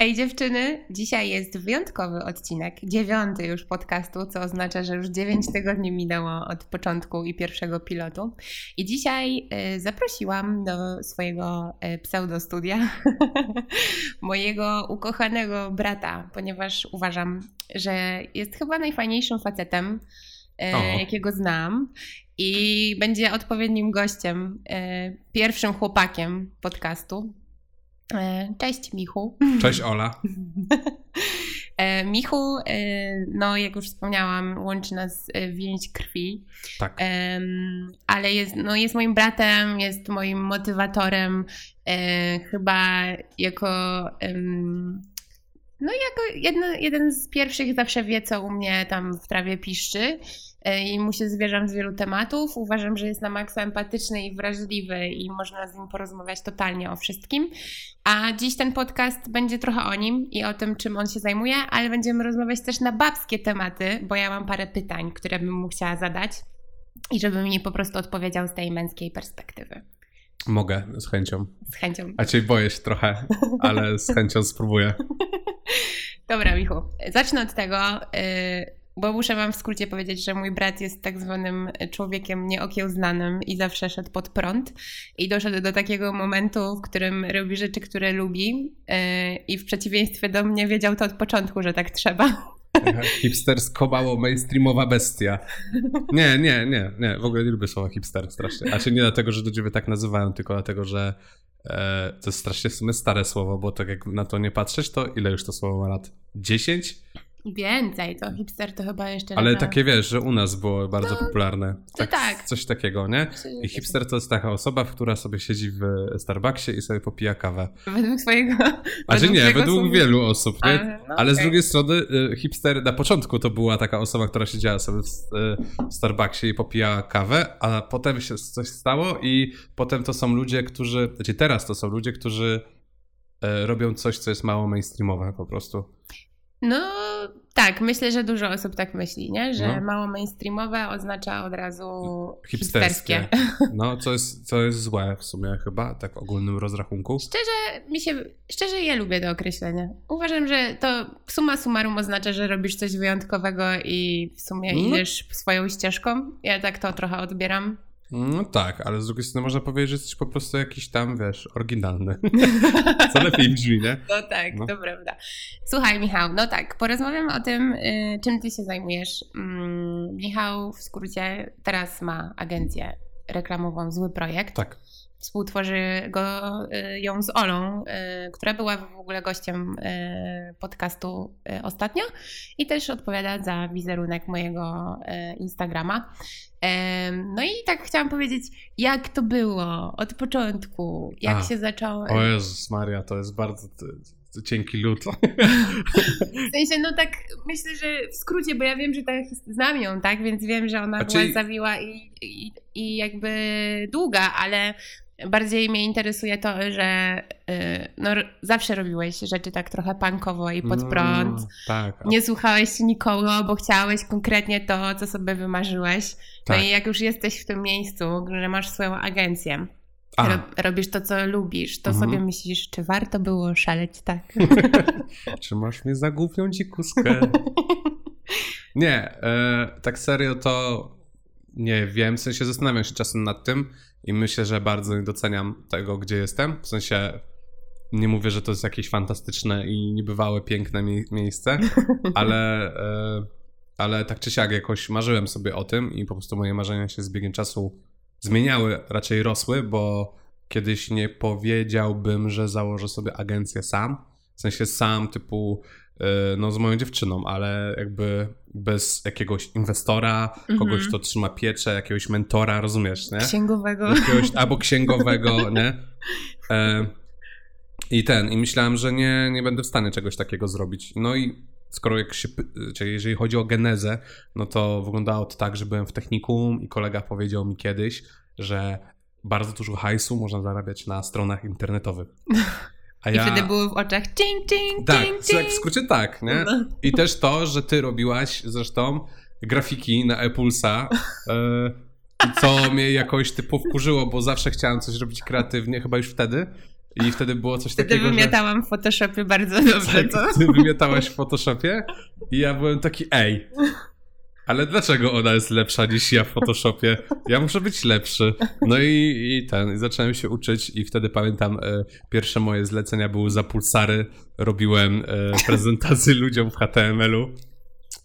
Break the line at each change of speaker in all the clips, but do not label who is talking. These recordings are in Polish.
Ej dziewczyny, dzisiaj jest wyjątkowy odcinek, dziewiąty już podcastu, co oznacza, że już dziewięć tygodni minęło od początku i pierwszego pilotu. I dzisiaj y, zaprosiłam do swojego y, pseudostudia mojego ukochanego brata, ponieważ uważam, że jest chyba najfajniejszym facetem, y, jakiego znam. I będzie odpowiednim gościem, y, pierwszym chłopakiem podcastu. E, cześć Michu.
Cześć Ola.
E, Michu, e, no jak już wspomniałam, łączy nas więź krwi.
Tak.
Ale jest, no, jest moim bratem, jest moim motywatorem. Chyba jako no jako jedno, jeden z pierwszych zawsze wie, co u mnie tam w trawie piszczy. E, i mu się zwierzam z wielu tematów. Uważam, że jest na maksa empatyczny i wrażliwy i można z nim porozmawiać totalnie o wszystkim. A dziś ten podcast będzie trochę o nim i o tym, czym on się zajmuje, ale będziemy rozmawiać też na babskie tematy, bo ja mam parę pytań, które bym mu chciała zadać i żeby mi po prostu odpowiedział z tej męskiej perspektywy.
Mogę, z chęcią.
Z chęcią.
A cię boję się trochę, ale z chęcią spróbuję.
Dobra, Michu. Zacznę od tego, yy, bo muszę wam w skrócie powiedzieć, że mój brat jest tak zwanym człowiekiem nieokiełznanym i zawsze szedł pod prąd i doszedł do takiego momentu, w którym robi rzeczy, które lubi yy, i w przeciwieństwie do mnie wiedział to od początku, że tak trzeba.
Hipstersko mało mainstreamowa bestia. Nie, nie, nie, nie. W ogóle nie lubię słowa hipster strasznie. A czy nie dlatego, że do ciebie tak nazywają, tylko dlatego, że e, to jest strasznie w sumie stare słowo, bo tak jak na to nie patrzeć, to ile już to słowo ma lat? 10?
Więcej, to hipster to chyba jeszcze.
Ale takie wiesz, że u nas było bardzo to, popularne.
Tak, tak.
Coś takiego, nie? I hipster to jest taka osoba, która sobie siedzi w Starbucksie i sobie popija kawę.
Według swojego.
A że nie, według wielu osób, nie? no Ale okay. z drugiej strony y, hipster na początku to była taka osoba, która siedziała sobie w, y, Starbucksie i popijała kawę, a potem się coś stało i potem to są ludzie, którzy, znaczy teraz to są ludzie, którzy y, robią coś, co jest mało mainstreamowe po prostu.
No tak, myślę, że dużo osób tak myśli, nie? że no. mało mainstreamowe oznacza od razu hipsterskie. hipsterskie.
No, co jest, co jest złe w sumie chyba, tak w ogólnym rozrachunku.
Szczerze, mi się, szczerze ja lubię to określenie. Uważam, że to suma summarum oznacza, że robisz coś wyjątkowego i w sumie no. idziesz swoją ścieżką. Ja tak to trochę odbieram.
No tak, ale z drugiej strony można powiedzieć, że jesteś po prostu jakiś tam, wiesz, oryginalny. Co lepiej brzmi, nie?
No tak, no. to prawda. Słuchaj, Michał, no tak, porozmawiam o tym, y, czym ty się zajmujesz. Mm, Michał w skrócie teraz ma agencję reklamową Zły Projekt.
Tak.
Współtworzy go, y, ją z Olą, y, która była w ogóle gościem podcastu ostatnio i też odpowiada za wizerunek mojego Instagrama. No i tak chciałam powiedzieć, jak to było od początku, jak A, się zaczęło.
O Jezus Maria, to jest bardzo cienki lód.
W sensie, no tak myślę, że w skrócie, bo ja wiem, że tak znam ją, tak, więc wiem, że ona była zawiła i, i, i jakby długa, ale Bardziej mnie interesuje to, że y, no, zawsze robiłeś rzeczy tak trochę punkowo i pod prąd.
No, tak.
Nie słuchałeś nikogo, bo chciałeś konkretnie to, co sobie wymarzyłeś. No tak. i jak już jesteś w tym miejscu, że masz swoją agencję, ro, robisz to, co lubisz, to mhm. sobie myślisz, czy warto było szaleć tak?
czy masz mnie za głupią dzikuskę? nie, e, tak serio to nie wiem, w sensie zastanawiam się czasem nad tym, i myślę, że bardzo nie doceniam tego, gdzie jestem. W sensie nie mówię, że to jest jakieś fantastyczne i niebywałe, piękne mie miejsce, ale, e, ale tak czy siak jakoś marzyłem sobie o tym i po prostu moje marzenia się z biegiem czasu zmieniały, raczej rosły, bo kiedyś nie powiedziałbym, że założę sobie agencję sam. W sensie sam typu no, z moją dziewczyną, ale jakby bez jakiegoś inwestora, mm -hmm. kogoś, kto trzyma pieczę, jakiegoś mentora, rozumiesz, nie?
Księgowego.
Jakiegoś, albo księgowego, nie? E, I ten, i myślałem, że nie, nie będę w stanie czegoś takiego zrobić. No i skoro jak się, czyli jeżeli chodzi o genezę, no to wyglądało to tak, że byłem w technikum i kolega powiedział mi kiedyś, że bardzo dużo hajsu można zarabiać na stronach internetowych.
A I ja... wtedy były w oczach cing, cing,
tak,
cing, cing.
Tak, w skrócie tak, nie? No. I też to, że ty robiłaś zresztą grafiki na Epulsa, e, co mnie jakoś typu wkurzyło, bo zawsze chciałem coś robić kreatywnie, chyba już wtedy. I wtedy było coś
Wtedy
takiego,
wymiatałam w Photoshopie bardzo dobrze?
Tak, ty wymiatałaś w Photoshopie i ja byłem taki, ej, ale dlaczego ona jest lepsza niż ja w Photoshopie? Ja muszę być lepszy. No i, i ten, i zacząłem się uczyć i wtedy pamiętam, e, pierwsze moje zlecenia były za pulsary. Robiłem e, prezentacje ludziom w HTML-u.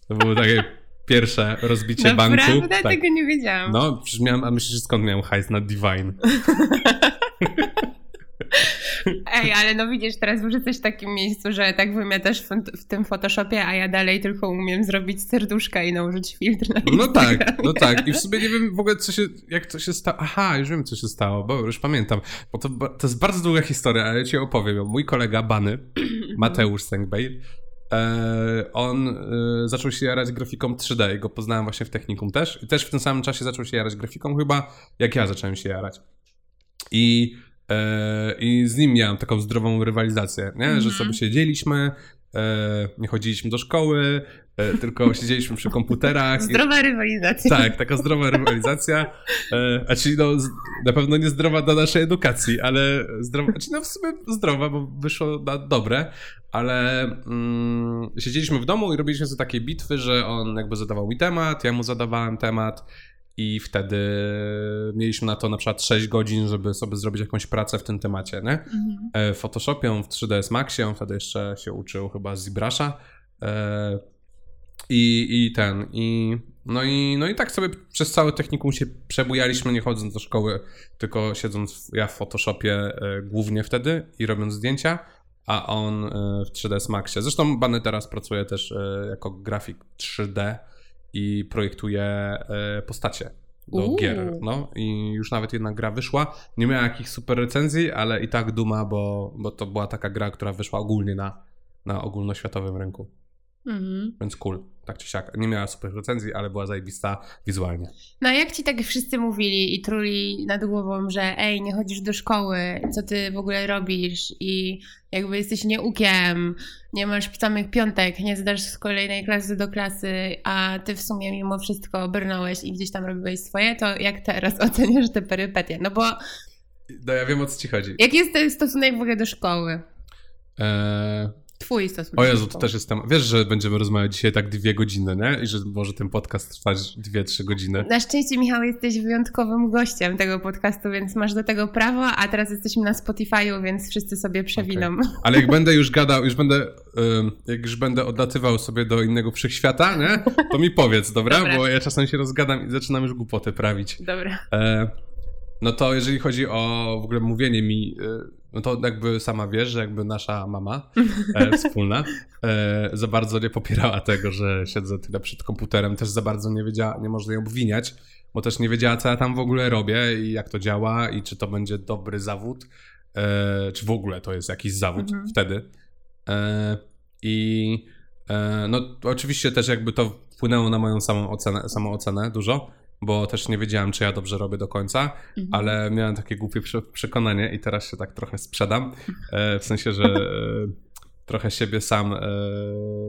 To było takie pierwsze rozbicie banku.
Naprawdę?
Tak.
Tego nie wiedziałam.
No, przecież miałem, a myślisz, skąd miałem hajs na Divine?
Ej, ale no widzisz, teraz już jesteś w takim miejscu, że tak wymiatasz w, w tym Photoshopie, a ja dalej tylko umiem zrobić serduszka i nałożyć filtr na
No tak, no tak. I w sumie nie wiem w ogóle, co się, jak to się stało. Aha, już wiem, co się stało, bo już pamiętam. Bo to, to jest bardzo długa historia, ale ja ci opowiem. Mój kolega Bany, Mateusz Sęgbej, e, on e, zaczął się jarać grafiką 3D i go poznałem właśnie w technikum też. I też w tym samym czasie zaczął się jarać grafiką chyba, jak ja zacząłem się jarać. I, i z nim miałem taką zdrową rywalizację, nie? że
Mhm.
sobie siedzieliśmy, e, nie chodziliśmy do szkoły, e, tylko siedzieliśmy przy komputerach.
Zdrowa rywalizacja.
tak, taka zdrowa rywalizacja. E, a czyli no, na pewno nie zdrowa dla naszej edukacji, ale zdrowa, znaczy no w sumie zdrowa, bo wyszło na dobre, ale mm, siedzieliśmy w domu i robiliśmy sobie takie bitwy, że on jakby zadawał mi temat, ja mu zadawałem temat i wtedy mieliśmy na to na przykład 6 godzin, żeby sobie zrobić jakąś pracę w tym temacie, nie?
Mhm.
e, w Photoshopie, w 3ds Maxie, on wtedy jeszcze się uczył chyba z ZBrush'a. E, i, I ten, i no, i no i tak sobie przez całe technikum się przebujaliśmy, nie chodząc do szkoły, tylko siedząc ja w Photoshopie e, głównie wtedy i robiąc zdjęcia, a on w 3ds Maxie. Zresztą Bany teraz pracuje też jako grafik 3D i projektuje e, postacie do
Uuu.
gier. No i już nawet jedna gra wyszła. Nie miała jakichś super recenzji, ale i tak duma, bo, bo to była taka gra, która wyszła ogólnie na, na ogólnoświatowym rynku.
Mhm.
Więc cool, tak czy siak. Nie miała super recenzji, ale była zajebista wizualnie.
No a jak ci tak wszyscy mówili i truli nad głową, że ej, nie chodzisz do szkoły, co ty w ogóle robisz i jakby jesteś nieukiem, nie masz samych piątek, nie zdasz z kolejnej klasy do klasy, a ty w sumie mimo wszystko brnąłeś i gdzieś tam robiłeś swoje, to jak teraz oceniasz te perypetie? No bo
No ja wiem o co ci chodzi.
jaki jest ten stosunek w ogóle do szkoły?
Eee,
Twój stosunek
o Jezu, to też jest temat. Wiesz, że będziemy rozmawiać dzisiaj tak dwie godziny, nie? I że może ten podcast trwać dwie, trzy godziny.
Na szczęście, Michał, jesteś wyjątkowym gościem tego podcastu, więc masz do tego prawo, a teraz jesteśmy na Spotify'u, więc wszyscy sobie przewiną.
Ale jak będę już gadał, już będę, jak już będę odlatywał sobie do innego wszechświata, nie? To mi powiedz, dobra?
Dobra.
Bo ja czasem się rozgadam i zaczynam już głupoty prawić.
Dobra.
E, no to jeżeli chodzi o w ogóle mówienie mi, e, no to jakby sama wiesz, że jakby nasza mama e, wspólna e, za bardzo nie popierała tego, że siedzę tyle przed komputerem, też za bardzo nie wiedziała, nie można ją obwiniać, bo też nie wiedziała, co ja tam w ogóle robię i jak to działa i czy to będzie dobry zawód, e, czy w ogóle to jest jakiś zawód
Mhm.
wtedy. E, I e, no oczywiście też jakby to wpłynęło na moją samą ocenę, samoocenę dużo, bo też nie wiedziałem, czy ja dobrze robię do końca,
Mhm.
ale miałem takie głupie prze- przekonanie i teraz się tak trochę sprzedam, e, w sensie, że e, trochę siebie sam e,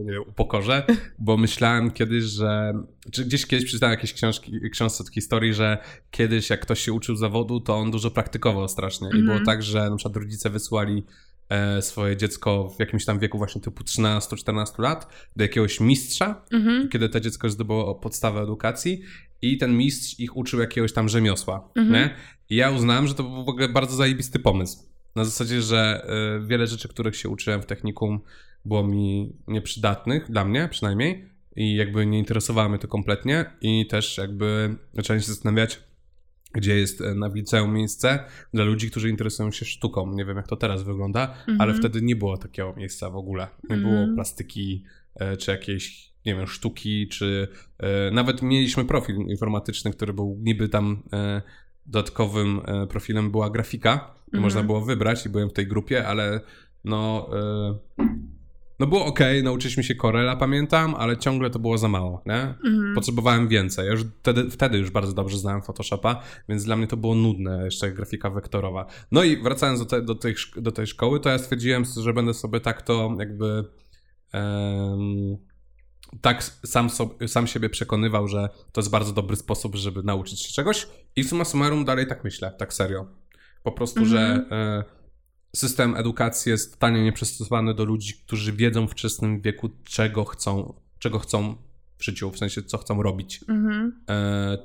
nie wiem, upokorzę, bo myślałem kiedyś, że czy gdzieś kiedyś przeczytałem jakieś książki, książce od historii, że kiedyś jak ktoś się uczył zawodu, to on dużo praktykował strasznie i
Mhm.
było tak, że na przykład rodzice wysyłali e, swoje dziecko w jakimś tam wieku właśnie typu 13-14 lat do jakiegoś mistrza,
Mhm.
kiedy to dziecko zdobyło podstawę edukacji i ten mistrz ich uczył jakiegoś tam rzemiosła,
Mhm.
nie? I ja uznałem, że to był w ogóle bardzo zajebisty pomysł. Na zasadzie, że y, wiele rzeczy, których się uczyłem w technikum było mi nieprzydatnych, dla mnie przynajmniej, i jakby nie interesowało mnie to kompletnie i też jakby zacząłem się zastanawiać, gdzie jest e, na liceum miejsce dla ludzi, którzy interesują się sztuką. Nie wiem, jak to teraz wygląda,
Mhm.
ale wtedy nie było takiego miejsca w ogóle. Nie było
Mhm.
plastyki, e, czy jakiejś, nie wiem, sztuki, czy e, nawet mieliśmy profil informatyczny, który był niby tam e, dodatkowym e, profilem była grafika. i
Mhm.
Można było wybrać i byłem w tej grupie, ale no... E, no było ok, nauczyliśmy się Corela, pamiętam, ale ciągle to było za mało, nie?
Mhm.
Potrzebowałem więcej. Ja już wtedy, wtedy już bardzo dobrze znałem Photoshopa, więc dla mnie to było nudne, jeszcze grafika wektorowa. No i wracając do, te, do, tej, do tej szkoły, to ja stwierdziłem, że będę sobie tak to jakby em, tak sam, sobie, sam siebie przekonywał, że to jest bardzo dobry sposób, żeby nauczyć się czegoś i summa summarum dalej tak myślę, tak serio. Po prostu,
Mhm.
że e, system edukacji jest totalnie nieprzystosowany do ludzi, którzy wiedzą w wczesnym wieku, czego chcą, czego chcą w życiu, w sensie co chcą robić.
Mhm.
E,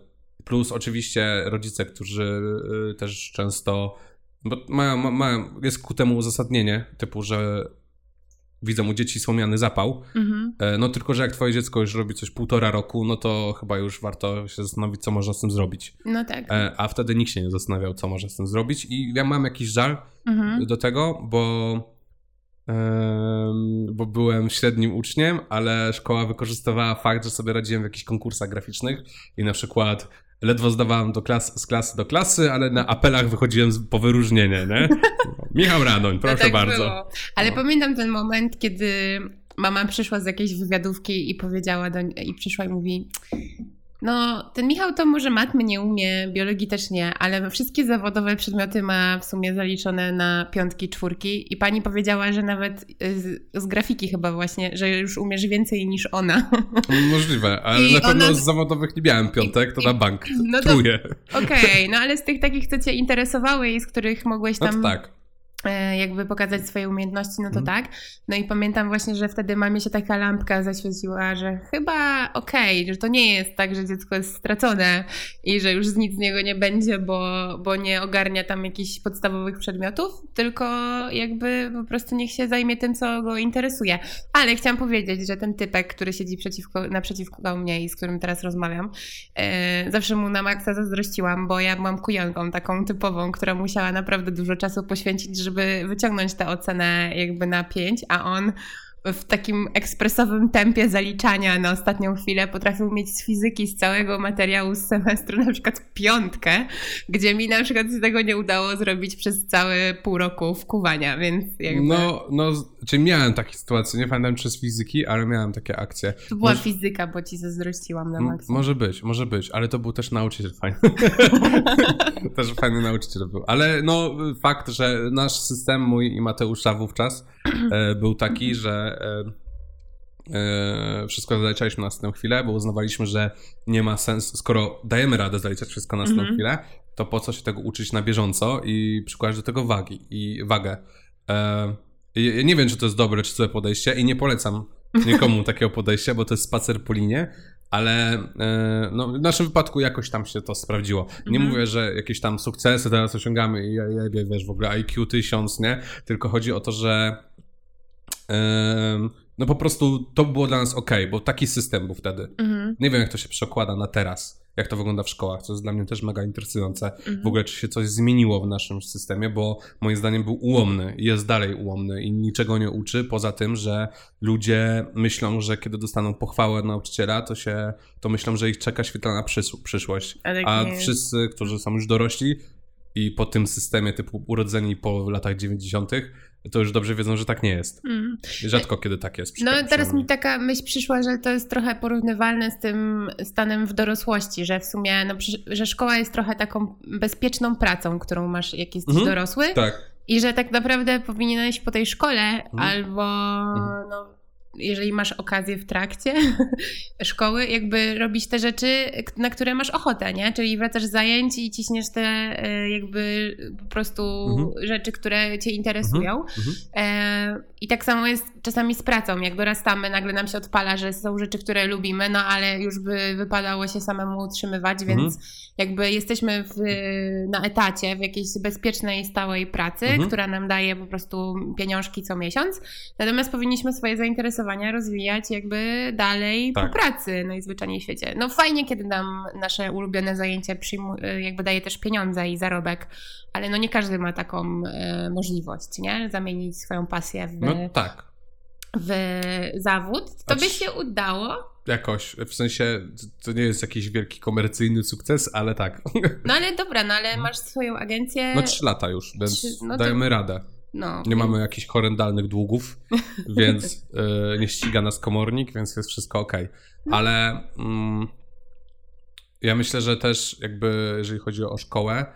Plus oczywiście rodzice, którzy y, też często bo mają, ma- mają, jest ku temu uzasadnienie, typu, że widzą u dzieci słomiany zapał,
Mhm.
E, no tylko, że jak twoje dziecko już robi coś półtora roku, no to chyba już warto się zastanowić, co można z tym zrobić.
No tak.
E, A wtedy nikt się nie zastanawiał, co można z tym zrobić i ja mam jakiś żal
Mhm.
do tego, bo bo byłem średnim uczniem, ale szkoła wykorzystywała fakt, że sobie radziłem w jakichś konkursach graficznych i na przykład ledwo zdawałem do klas, z klasy do klasy, ale na apelach wychodziłem po wyróżnienie, nie? Michał Radoń, proszę
no tak
bardzo.
Było. Ale
No.
pamiętam ten moment, kiedy mama przyszła z jakiejś wywiadówki i powiedziała do i przyszła i mówi. No, ten Michał to może matmy nie umie, biologii też nie, ale wszystkie zawodowe przedmioty ma w sumie zaliczone na piątki, czwórki. I pani powiedziała, że nawet y, z, z grafiki chyba właśnie, że już umiesz więcej niż ona.
Możliwe, ale
I
na pewno
ona-
z zawodowych nie miałem piątek, to
I-
na bank.
No okej, no ale z tych takich, co cię interesowały i z których mogłeś
No
tam
to tak.
E, jakby pokazać swoje umiejętności, no to
Mhm.
tak. No i pamiętam właśnie, że wtedy mamie się taka lampka zaświeciła, że chyba okej, że to nie jest tak, że dziecko jest stracone i że już z nic z niego nie będzie, bo, bo nie ogarnia tam jakichś podstawowych przedmiotów, tylko jakby po prostu niech się zajmie tym, co go interesuje. Ale chciałam powiedzieć, że ten typek, który siedzi przeciwko, naprzeciwko mnie i z którym teraz rozmawiam, e, zawsze mu na maksa zazdrościłam, bo ja byłam kujonką taką typową, która musiała naprawdę dużo czasu poświęcić, żeby wyciągnąć tę ocenę jakby na pięć, a on w takim ekspresowym tempie zaliczania na ostatnią chwilę potrafił mieć z fizyki, z całego materiału z semestru na przykład piątkę, gdzie mi na przykład z tego nie udało zrobić przez cały pół roku wkuwania, więc jakby
No, no, czyli miałem takie sytuacje, nie pamiętam czy z fizyki, ale miałem takie akcje.
to była
może-
fizyka, bo ci zazdrościłam na maksa.
Może być, może być, ale to był też nauczyciel fajny. też fajny nauczyciel był. Ale no, fakt, że nasz system, mój i Mateusza wówczas, był taki, że e, e, wszystko zaliczaliśmy na następną chwilę, bo uznawaliśmy, że nie ma sensu, skoro dajemy radę zaliczać wszystko na następną
Mhm.
chwilę, to po co się tego uczyć na bieżąco i przykładać do tego wagi i wagę. E, ja nie wiem, czy to jest dobre, czy złe podejście i nie polecam nikomu takiego podejścia, bo to jest spacer po linie, ale e, no, w naszym wypadku jakoś tam się to sprawdziło. Nie
Mhm.
mówię, że jakieś tam sukcesy teraz osiągamy i ja, ja, wiesz, w ogóle IQ 1000, nie? Tylko chodzi o to, że no po prostu to było dla nas ok, bo taki system był wtedy.
Mhm,
Nie wiem, jak to się przekłada na teraz, jak to wygląda w szkołach, co jest dla mnie też mega interesujące.
mhm.
W ogóle, czy się coś zmieniło w naszym systemie, bo moim zdaniem był ułomny i jest dalej ułomny i niczego nie uczy, poza tym, że ludzie myślą, że kiedy dostaną pochwałę od nauczyciela, to się, to myślą, że ich czeka świetlana przys- przyszłość.
A
wszyscy, którzy są już dorośli i po tym systemie typu urodzeni po latach 90., to już dobrze wiedzą, że tak nie jest.
Mm.
Rzadko kiedy tak jest.
No teraz mi taka myśl przyszła, że to jest trochę porównywalne z tym stanem w dorosłości, że w sumie, no, że szkoła jest trochę taką bezpieczną pracą, którą masz, jak jesteś
Mhm.
dorosły
Tak.
i że tak naprawdę powinieneś po tej szkole albo
Mhm.
no, jeżeli masz okazję w trakcie szkoły, jakby robić te rzeczy, na które masz ochotę, nie? Czyli wracasz z zajęć i ciśniesz te e, jakby po prostu
Mhm.
rzeczy, które cię interesują.
Mhm.
E, I tak samo jest czasami z pracą. Jak dorastamy, nagle nam się odpala, że są rzeczy, które lubimy, no ale już by wypadało się samemu utrzymywać,
Mhm.
więc jakby jesteśmy w, na etacie, w jakiejś bezpiecznej, stałej pracy,
Mhm.
która nam daje po prostu pieniążki co miesiąc. Natomiast powinniśmy swoje zainteresowania rozwijać jakby dalej
Tak.
po pracy najzwyczajniej w świecie. No fajnie, kiedy nam nasze ulubione zajęcie przyjmu- jakby daje też pieniądze i zarobek, ale no nie każdy ma taką e, możliwość, nie? Zamienić swoją pasję w,
No tak.
w zawód. To by
Acz-
się udało.
Jakoś, w sensie to nie jest jakiś wielki komercyjny sukces, ale tak.
No ale dobra, no ale masz swoją agencję.
No trzy lata już, więc
Trzy- no to-
dajemy radę.
No,
Nie mamy jakichś horrendalnych długów, więc e, nie ściga nas komornik, więc jest wszystko ok. Ale mm, ja myślę, że też jakby jeżeli chodzi o szkołę,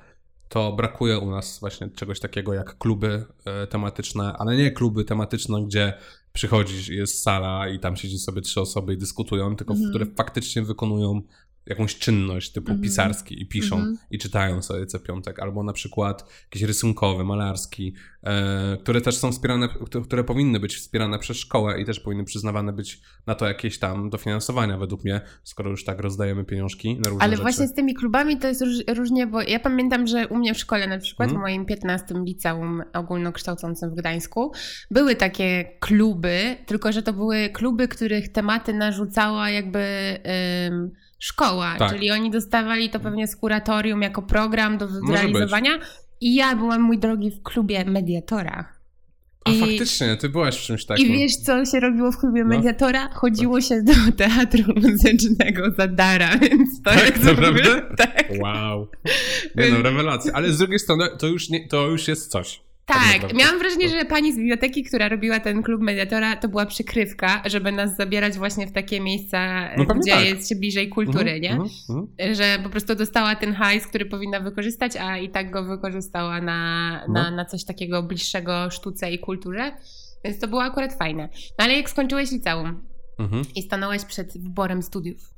to brakuje u nas właśnie czegoś takiego jak kluby e, tematyczne, ale nie kluby tematyczne, gdzie przychodzisz i jest sala i tam siedzi sobie trzy osoby i dyskutują, tylko
Mhm.
które faktycznie wykonują jakąś czynność typu
Mhm.
pisarski i piszą
Mhm.
i czytają sobie co piątek, albo na przykład jakiś rysunkowy, malarski, e, które też są wspierane, które- powinny być wspierane przez szkołę i też powinny przyznawane być na to jakieś tam dofinansowania według mnie, skoro już tak rozdajemy pieniążki na różne
Ale
rzeczy.
właśnie z tymi klubami to jest róż, różnie, bo ja pamiętam, że u mnie w szkole na przykład,
Mhm.
w moim 15 liceum ogólnokształcącym w Gdańsku, były takie kluby, tylko że to były kluby, których tematy narzucała jakby ym, szkoła,
Tak.
czyli oni dostawali to pewnie z kuratorium jako program do zrealizowania i ja byłam, mój drogi, w klubie mediatora.
A
I-
faktycznie, ty byłaś w czymś takim.
I wiesz, co się robiło w klubie
No.
mediatora? Chodziło się do teatru muzycznego za dara, więc to
Tak,
jest...
naprawdę?
Tak.
Wow. Nie no, rewelacja. Ale z drugiej strony to już, nie, to już jest coś.
Tak,
naprawdę.
miałam wrażenie, że pani z biblioteki, która robiła ten klub mediatora, to była przykrywka, żeby nas zabierać właśnie w takie miejsca,
No
gdzie
tak.
jest się bliżej kultury,
Mhm,
nie?
mhm.
Że po prostu dostała ten hajs, który powinna wykorzystać, a i tak go wykorzystała na, na,
No.
na coś takiego bliższego sztuce i kulturze. Więc to było akurat fajne. No ale jak skończyłeś liceum
Mhm.
i stanąłeś przed wyborem studiów,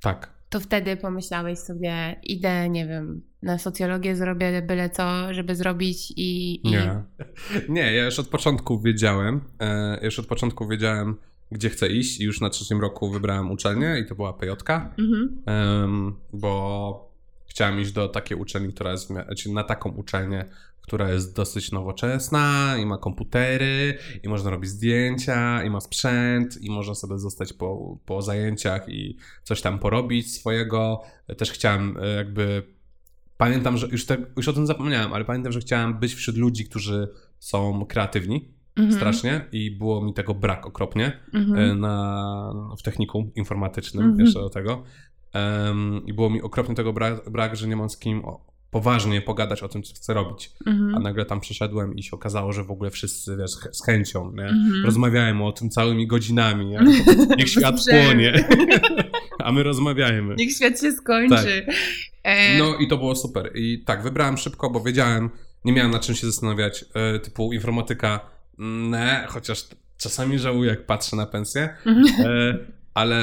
Tak.
To wtedy pomyślałeś sobie, idę, nie wiem, na socjologię zrobię byle co, żeby zrobić i... i...
Nie. Nie, ja już od początku wiedziałem, e, już od początku wiedziałem, gdzie chcę iść i już na trzecim roku wybrałem uczelnię i to była PJ,
Mhm.
bo chciałem iść do takiej uczelni, która jest, znaczy na taką uczelnię, która jest dosyć nowoczesna i ma komputery i można robić zdjęcia i ma sprzęt i można sobie zostać po, po zajęciach i coś tam porobić swojego. Też chciałem e, jakby pamiętam, że już, te, już o tym zapomniałem, ale pamiętam, że chciałem być wśród ludzi, którzy są kreatywni
Mhm.
strasznie i było mi tego brak okropnie
Mhm.
e, na, w technikum informatycznym
Mhm.
jeszcze do tego. Em, I było mi okropnie tego brak, brak, że nie mam z kim o, poważnie pogadać o tym, co chcę robić.
Mhm.
A nagle tam przyszedłem i się okazało, że w ogóle wszyscy wiesz, z chęcią, nie?
Mhm.
Rozmawiałem o tym całymi godzinami, nie? niech świat płonie, a my rozmawiajmy.
Niech świat się skończy. E,
No i to było super. I tak, wybrałem szybko, bo wiedziałem, nie miałem nad czym się zastanawiać, e, typu informatyka, mm, nie, chociaż czasami żałuję, jak patrzę na pensję,
Mhm.
e, ale,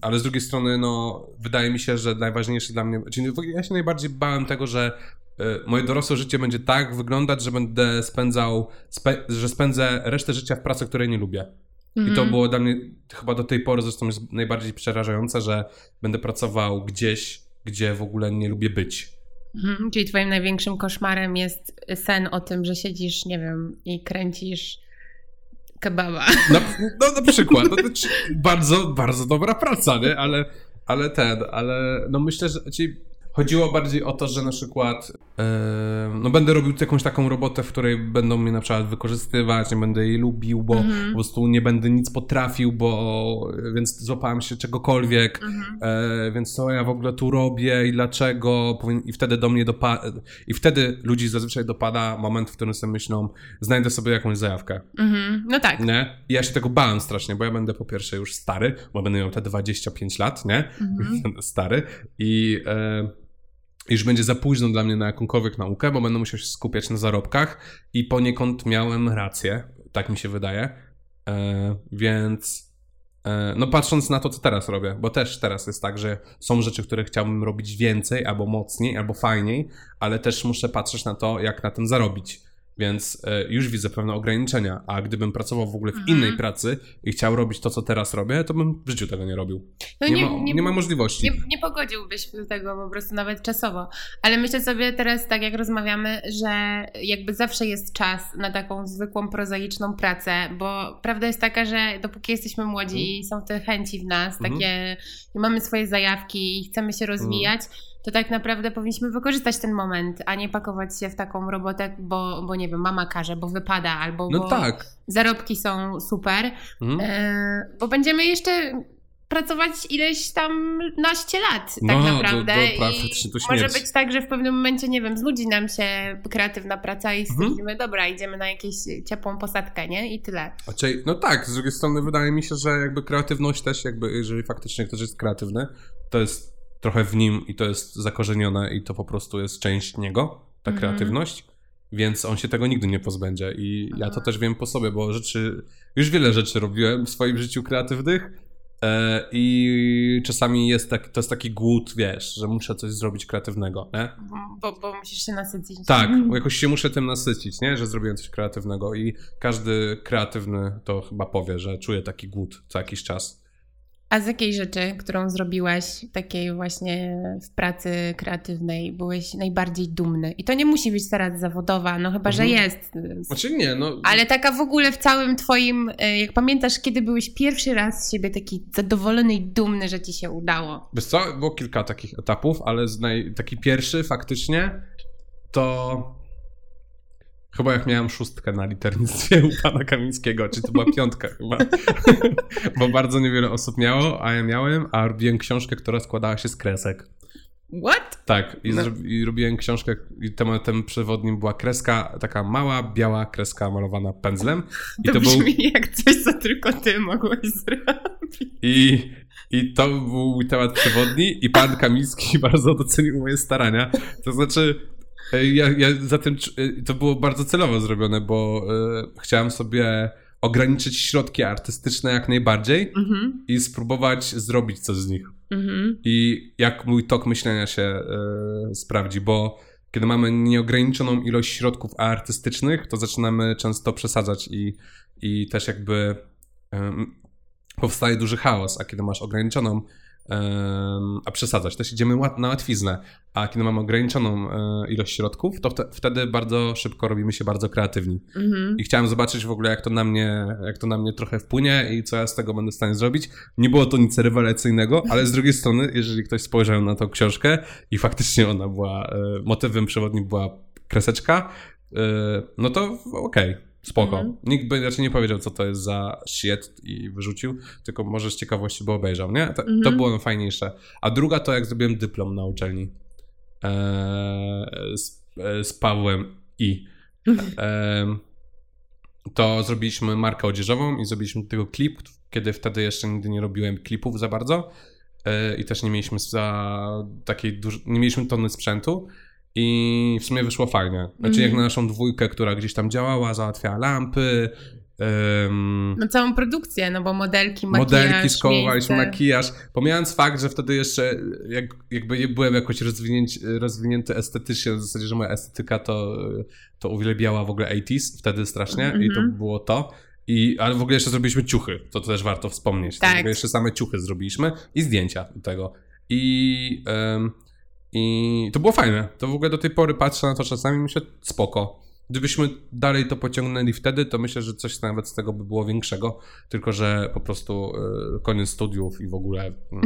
ale z drugiej strony, no, wydaje mi się, że najważniejsze dla mnie, czyli ja się najbardziej bałem tego, że e, moje dorosłe życie będzie tak wyglądać, że będę spędzał, spe, że spędzę resztę życia w pracy, której nie lubię. I to
Mhm.
było dla mnie chyba do tej pory zresztą jest najbardziej przerażające, że będę pracował gdzieś, gdzie w ogóle nie lubię być.
Mhm. Czyli twoim największym koszmarem jest sen o tym, że siedzisz, nie wiem, i kręcisz kebaba.
No, na przykład, no, bardzo, bardzo dobra praca, nie? Ale, ale ten, ale no myślę, że ci chodziło bardziej o to, że na przykład e, no będę robił jakąś taką robotę, w której będą mnie na przykład wykorzystywać, nie będę jej lubił, bo
Mhm.
po prostu nie będę nic potrafił, bo więc złapałem się czegokolwiek.
Mhm.
E, więc co ja w ogóle tu robię i dlaczego? I wtedy do mnie dopada. I wtedy ludzi zazwyczaj dopada moment, w którym sobie myślą, znajdę sobie jakąś zajawkę.
Mhm. No tak.
Nie? I ja się tego bałem strasznie, bo ja będę po pierwsze już stary, bo będę miał te 25 lat, nie?
Mhm.
Stary i e, już będzie za późno dla mnie na jakąkolwiek naukę, bo będę musiał się skupiać na zarobkach i poniekąd miałem rację, tak mi się wydaje. E, więc e, no patrząc na to, co teraz robię, bo też teraz jest tak, że są rzeczy, które chciałbym robić więcej, albo mocniej, albo fajniej, ale też muszę patrzeć na to, jak na tym zarobić. Więc e, już widzę pewne ograniczenia, a gdybym pracował w ogóle w
Mhm.
innej pracy i chciał robić to, co teraz robię, to bym w życiu tego nie robił.
No
Nie, ma, nie ma możliwości.
Nie, nie pogodziłbyś do tego po prostu nawet czasowo. Ale myślę sobie teraz, tak jak rozmawiamy, że jakby zawsze jest czas na taką zwykłą, prozaiczną pracę, bo prawda jest taka, że dopóki jesteśmy młodzi i są te chęci w nas,
Mhm.
takie i mamy swoje zajawki i chcemy się rozwijać, to tak naprawdę powinniśmy wykorzystać ten moment, a nie pakować się w taką robotę, bo, bo nie wiem, mama każe, bo wypada, albo
No
bo
tak.
zarobki są super.
Mhm.
E, bo będziemy jeszcze pracować ileś tam naście lat tak
No, do-
naprawdę.
do- praktycznie
I
do
może być tak, że w pewnym momencie, nie wiem, znudzi nam się kreatywna praca i
Mhm.
stwierdzimy, dobra, idziemy na jakąś ciepłą posadkę, nie? I tyle.
Raczej, no tak, z drugiej strony wydaje mi się, że jakby kreatywność też, jakby jeżeli faktycznie ktoś jest kreatywny, to jest trochę w nim i to jest zakorzenione i to po prostu jest część niego, ta
Mhm.
kreatywność, więc on się tego nigdy nie pozbędzie i ja to
Mhm.
też wiem po sobie, bo rzeczy, już wiele rzeczy robiłem w swoim życiu kreatywnych E, I czasami jest tak, to jest taki głód, wiesz, że muszę coś zrobić kreatywnego, nie?
Bo, bo musisz się nasycić.
Tak, bo jakoś się muszę tym nasycić, nie? Że zrobiłem coś kreatywnego i każdy kreatywny to chyba powie, że czuje taki głód co jakiś czas.
A z jakiej rzeczy, którą zrobiłeś, takiej właśnie w pracy kreatywnej, byłeś najbardziej dumny? I to nie musi być teraz zawodowa, no chyba,
Mhm.
że jest.
Znaczy nie, no...
Ale taka w ogóle w całym twoim, e, jak pamiętasz, kiedy byłeś pierwszy raz z siebie taki zadowolony i dumny, że ci się udało?
Wiesz co, było kilka takich etapów, ale z naj... taki pierwszy faktycznie to chyba jak miałem szóstkę na liternictwie u pana Kamińskiego, czy to była piątka chyba, bo bardzo niewiele osób miało, a ja miałem, a robiłem książkę, która składała się z kresek.
What?
Tak, i,
No.
i robiłem książkę i tematem przewodnim była kreska, taka mała, biała kreska malowana pędzlem. I
To,
to, był,
brzmi jak coś, co tylko ty mogłeś zrobić.
i, I to był mój temat przewodni i pan Kamiński bardzo docenił moje starania. To znaczy, ja, ja za tym, czu- e, to było bardzo celowo zrobione, bo e, chciałem sobie ograniczyć środki artystyczne jak najbardziej
Mhm,
i spróbować zrobić coś z nich.
mhm,
I jak mój tok myślenia się e, sprawdzi, bo kiedy mamy nieograniczoną ilość środków artystycznych, to zaczynamy często przesadzać i, i też jakby em, powstaje duży chaos, a kiedy masz ograniczoną, a przesadzać, też idziemy na łatwiznę, a kiedy mamy ograniczoną e, ilość środków, to wte, wtedy bardzo szybko robimy się bardzo kreatywni.
mhm.
I chciałem zobaczyć w ogóle, jak to na mnie, jak to na mnie trochę wpłynie i co ja z tego będę w stanie zrobić. Nie było to nic rewelacyjnego, ale z drugiej strony, jeżeli ktoś spojrzał na tą książkę i faktycznie ona była, e, motywem przewodnim była kreseczka, e, no to okej, spoko.
Mhm.
Nikt by raczej nie powiedział, co to jest za shit i wyrzucił, tylko może z ciekawości by obejrzał, nie? To, to
Mhm.
było fajniejsze. A druga to jak zrobiłem dyplom na uczelni e, z, e, z Pawłem I. To zrobiliśmy markę odzieżową i zrobiliśmy tego klip, kiedy wtedy jeszcze nigdy nie robiłem klipów za bardzo e, i też nie mieliśmy za takiej duż... nie mieliśmy tony sprzętu i w sumie wyszło fajnie. Znaczy jak
Mhm.
na naszą dwójkę, która gdzieś tam działała, załatwiała lampy,
No całą produkcję, no bo modelki, makijaż,
modelki, skołowaliśmy makijaż, pomijając fakt, że wtedy jeszcze jak, jakby nie byłem jakoś rozwinięty estetycznie, w zasadzie, że moja estetyka to, to uwielbiała w ogóle 80s wtedy strasznie i to
Mhm.
było to. I, ale w ogóle jeszcze zrobiliśmy ciuchy, to też warto wspomnieć.
Tak.
Jeszcze same ciuchy zrobiliśmy i zdjęcia do tego. I, em, I to było fajne. To w ogóle do tej pory patrzę na to czasami i myślę, spoko. Gdybyśmy dalej to pociągnęli wtedy, to myślę, że coś nawet z tego by było większego, tylko że po prostu y, koniec studiów i w ogóle mm,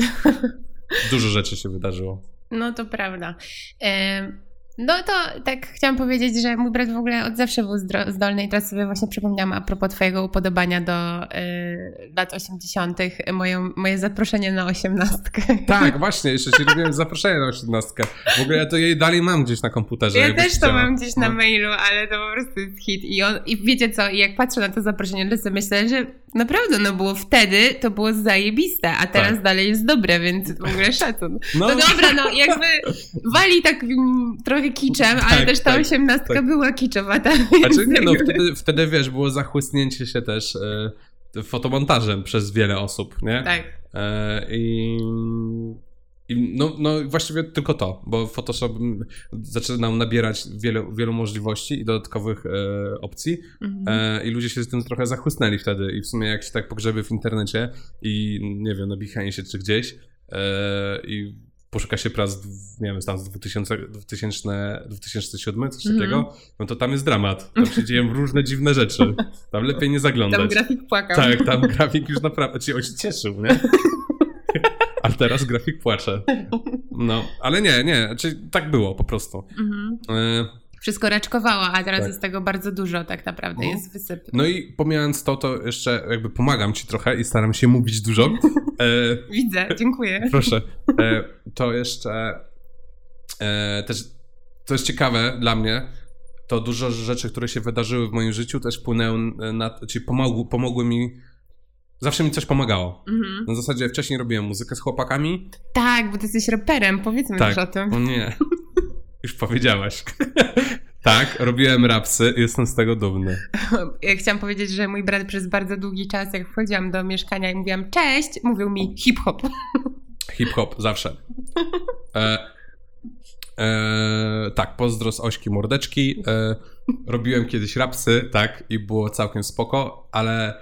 dużo rzeczy się wydarzyło.
No to prawda. Em, No to tak chciałam powiedzieć, że mój brat w ogóle od zawsze był zdolny i teraz sobie właśnie przypomniałam a propos twojego upodobania do y, lat 80. Moją, moje zaproszenie na osiemnastkę.
Tak, właśnie, jeszcze ci robiłem zaproszenie na osiemnastkę. W ogóle ja to jej dalej mam gdzieś na komputerze.
Ja też to
chciała.
mam gdzieś na
No.
mailu, ale to po prostu jest hit. I, on, I wiecie co, i jak patrzę na to zaproszenie, to sobie myślę, że naprawdę no było wtedy, to było zajebiste, a teraz
Tak.
dalej jest dobre, więc w ogóle szacun.
No,
No dobra, no jakby wali tak trochę kiczem, ale
Tak,
też ta
tak,
osiemnastka
tak.
była kiczowata.
Znaczy nie, no wtedy, wtedy wiesz, było zachłysnięcie się też e, fotomontażem przez wiele osób, nie?
Tak.
I, i no, no właściwie tylko to, bo Photoshop zaczynał nabierać wiele, wielu możliwości i dodatkowych e, opcji
Mhm.
e, i ludzie się z tym trochę zachłysnęli wtedy i w sumie jak się tak pogrzeby w internecie i nie wiem, na Behance czy gdzieś e, i poszuka się prac, nie wiem, tam z 2000, 2000, 2007, coś
Mhm.
takiego, no to tam jest dramat. Tam się dzieją różne dziwne rzeczy. Tam lepiej nie zaglądać.
Tam grafik płakał.
Tak, tam grafik już naprawdę ci on się cieszył, nie? Teraz grafik płacze. No, ale nie, nie, znaczy tak było po prostu.
Mhm.
E,
Wszystko raczkowało, a teraz
Tak.
jest tego bardzo dużo tak naprawdę,
No.
jest wysyp.
No i pomijając to, to jeszcze jakby pomagam ci trochę i staram się mówić dużo. E,
Widzę, dziękuję.
proszę. E, to jeszcze e, też, co jest ciekawe dla mnie, to dużo rzeczy, które się wydarzyły w moim życiu też wpłynęły na, czyli pomogły, pomogły mi, zawsze mi coś pomagało.
Mhm.
Na zasadzie wcześniej robiłem muzykę z chłopakami.
Tak, bo ty jesteś raperem, powiedzmy
Tak.
też o tym.
O nie. Już powiedziałaś. Tak, robiłem rapsy, jestem z tego dumny.
Ja chciałam powiedzieć, że mój brat przez bardzo długi czas, jak wchodziłam do mieszkania i mówiłam cześć, mówił mi hip-hop.
Hip-hop, zawsze. E, e, tak, pozdro z Ośki Mordeczki. E, robiłem kiedyś rapsy, tak, i było całkiem spoko, ale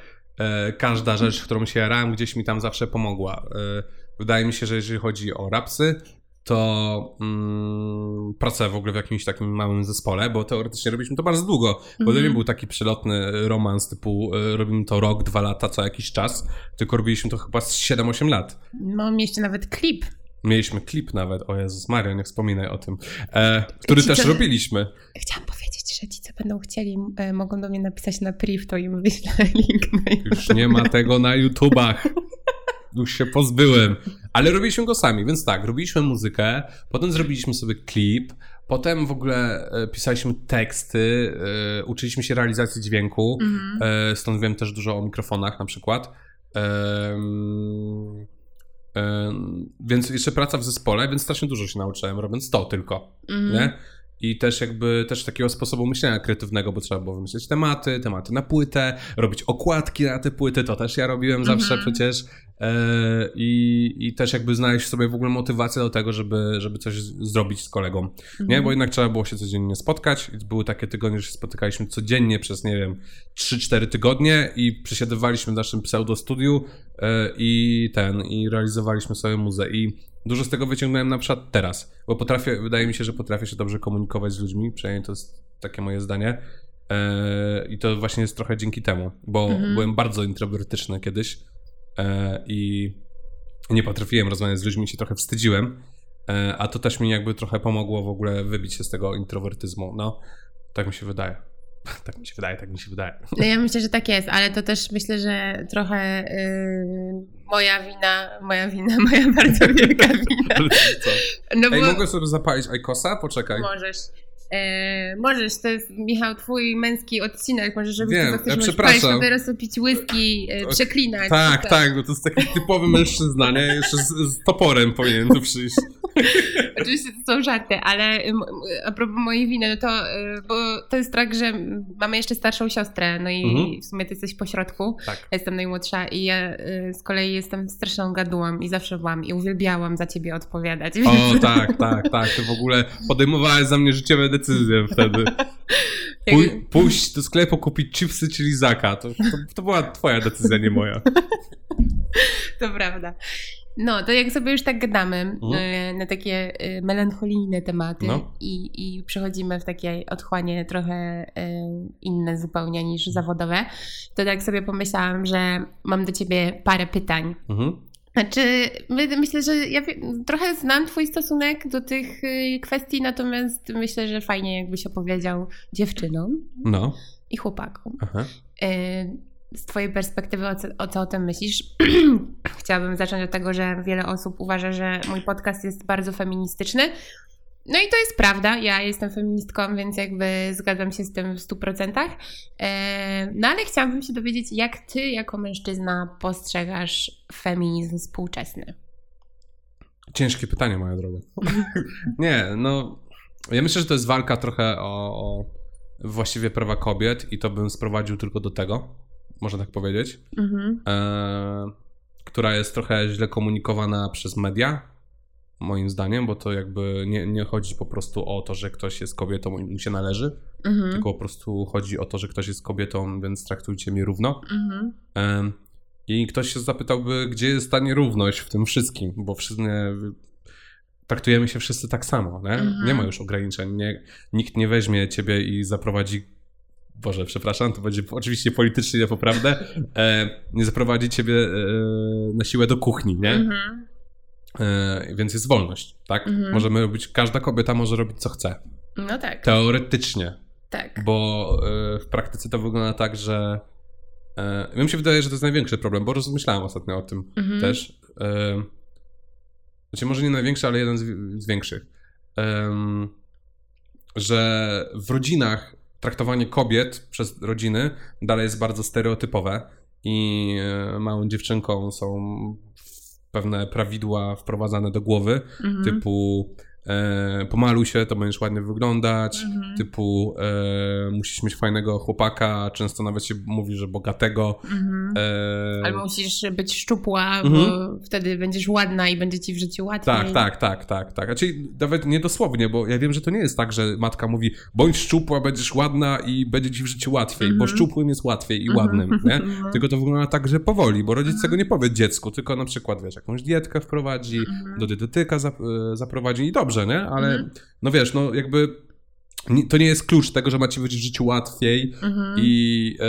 każda rzecz, którą się jarałem, gdzieś mi tam zawsze pomogła. E, wydaje mi się, że jeżeli chodzi o rapsy, to mm, pracuję w ogóle w jakimś takim małym zespole, bo teoretycznie robiliśmy to bardzo długo, bo to nie
Mhm.
był taki przelotny romans typu e, robimy to rok, dwa lata, co jakiś czas, tylko robiliśmy to chyba z 7-8 lat.
Mam jeszcze nawet klip.
Mieliśmy klip nawet, o Jezus Maria, nie wspominaj o tym, e, który
Ci
też robiliśmy.
Chciałam powiedzieć, że ci, co będą chcieli, e, mogą do mnie napisać na priv, to im wyślę link na YouTube.
Już nie ma tego na YouTubach. Już się pozbyłem. Ale robiliśmy go sami, więc tak, robiliśmy muzykę, potem zrobiliśmy sobie klip, potem w ogóle e, pisaliśmy teksty, e, uczyliśmy się realizacji dźwięku,
Mhm.
e, stąd wiem też dużo o mikrofonach na przykład. Em, więc jeszcze praca w zespole, więc strasznie dużo się nauczyłem, robiąc to tylko.
Mhm.
nie? I też jakby też takiego sposobu myślenia kreatywnego, bo trzeba było wymyśleć tematy, tematy na płytę, robić okładki na te płyty, to też ja robiłem zawsze
Mhm.
przecież. E, i, I też jakby znaleźć sobie w ogóle motywację do tego, żeby, żeby coś zrobić z kolegą. Nie,
Mhm.
bo jednak trzeba było się codziennie spotkać. Były takie tygodnie, że się spotykaliśmy codziennie przez, nie wiem, 3-4 tygodnie i przesiadywaliśmy w naszym pseudo-studiu e, i ten, i realizowaliśmy swoją muzę. I dużo z tego wyciągnąłem na przykład teraz, bo potrafię, wydaje mi się, że potrafię się dobrze komunikować z ludźmi, przynajmniej to jest takie moje zdanie. E, I to właśnie jest trochę dzięki temu, bo
Mhm.
byłem bardzo introwertyczny kiedyś i nie potrafiłem rozmawiać z ludźmi, się trochę wstydziłem, e, a to też mi jakby trochę pomogło w ogóle wybić się z tego introwertyzmu. No, tak mi się wydaje. Tak mi się wydaje, tak mi się wydaje.
No ja myślę, że tak jest, ale to też myślę, że trochę yy, moja wina, moja wina, moja bardzo wielka wina. No
Ej,
bo
mogę sobie zapalić Aikosa? Poczekaj.
możesz. E, możesz, to jest Michał, twój męski odcinek, możesz robić
Wiem,
co chcesz,
ja
możesz
przepraszam.
palić papierosy, pić whisky, e, przeklinać.
Tak, tak, bo to jest taki typowy mężczyzna, nie? Jeszcze z, z toporem powinien tu przyjść.
Oczywiście to są żarty, ale a propos mojej winy, no to, y, bo to jest tak, że mamy jeszcze starszą siostrę, no i
Mhm.
w sumie ty jesteś po środku.
Tak.
Ja jestem najmłodsza i ja y, z kolei jestem straszną gadułą i zawsze byłam i uwielbiałam za ciebie odpowiadać.
O, tak, tak, tak. Ty w ogóle podejmowałeś za mnie życiowe decyzje wtedy. Pój, pójść do sklepu, kupić chipsy czy lizaka. To, to, to była twoja decyzja, nie moja.
To prawda. No, to jak sobie już tak gadamy
Mhm.
y, na takie y, melancholijne tematy
No.
i, i przechodzimy w takie otchłanie trochę y, inne zupełnie niż zawodowe, to tak sobie pomyślałam, że mam do ciebie parę pytań.
Mhm.
Znaczy, my- myślę, że ja trochę znam Twój stosunek do tych y, kwestii, natomiast myślę, że fajnie jakbyś opowiedział dziewczynom
No.
i chłopakom.
Aha.
Z Twojej perspektywy, o co, o co o tym myślisz? Chciałabym zacząć od tego, że wiele osób uważa, że mój podcast jest bardzo feministyczny. No i to jest prawda, ja jestem feministką, więc jakby zgadzam się z tym w 100%. E, No ale chciałabym się dowiedzieć, jak ty jako mężczyzna postrzegasz feminizm współczesny?
Ciężkie pytanie, moja droga. Nie, no. Ja myślę, że to jest walka trochę o, o właściwie prawa kobiet i to bym sprowadził tylko do tego, można tak powiedzieć,
Mhm.
e, która jest trochę źle komunikowana przez media, moim zdaniem, bo to jakby nie, nie chodzi po prostu o to, że ktoś jest kobietą i mu się należy,
Mhm.
tylko po prostu chodzi o to, że ktoś jest kobietą, więc traktujcie mnie równo.
Mhm.
Em, I ktoś się zapytałby, gdzie jest ta nierówność w tym wszystkim, bo wszyscy traktujemy się wszyscy tak samo, nie? Nie ma już ograniczeń, nie, nikt nie weźmie ciebie i zaprowadzi, Boże, przepraszam, to będzie oczywiście politycznie niepoprawne, e, nie zaprowadzi ciebie e, na siłę do kuchni, nie?
Mhm.
E, więc jest wolność, tak?
Mhm.
Możemy robić, każda kobieta może robić co chce,
No tak,
teoretycznie,
tak.
bo e, w praktyce to wygląda tak, że e, mi się wydaje, że to jest największy problem, bo rozmyślałem ostatnio o tym
Mhm.
też. E, znaczy może nie największy, ale jeden z, z większych. Że w rodzinach traktowanie kobiet przez rodziny dalej jest bardzo stereotypowe i e, małą dziewczynką są pewne prawidła wprowadzane do głowy,
Mhm.
typu e, pomaluj się, to będziesz ładnie wyglądać,
Mhm.
typu e, musisz mieć fajnego chłopaka, często nawet się mówi, że bogatego.
Mhm.
E,
Albo musisz być szczupła,
Mhm.
bo wtedy będziesz ładna i będzie ci w życiu łatwiej.
tak, tak, tak, tak, tak. Znaczy, nawet nie dosłownie, bo ja wiem, że to nie jest tak, że matka mówi, bądź szczupła, będziesz ładna i będzie ci w życiu łatwiej, bo
Mhm.
szczupłym jest łatwiej i
Mhm.
ładnym, nie?
Mhm.
Tylko to wygląda tak, że powoli, bo rodzic tego nie powie dziecku, tylko na przykład, wiesz, jakąś dietkę wprowadzi,
Mhm.
do dietetyka zap, e, zaprowadzi i dobrze, nie? Ale,
Mhm.
no wiesz, no jakby to nie jest klucz tego, że ma ci być w życiu łatwiej
Mhm.
i, e,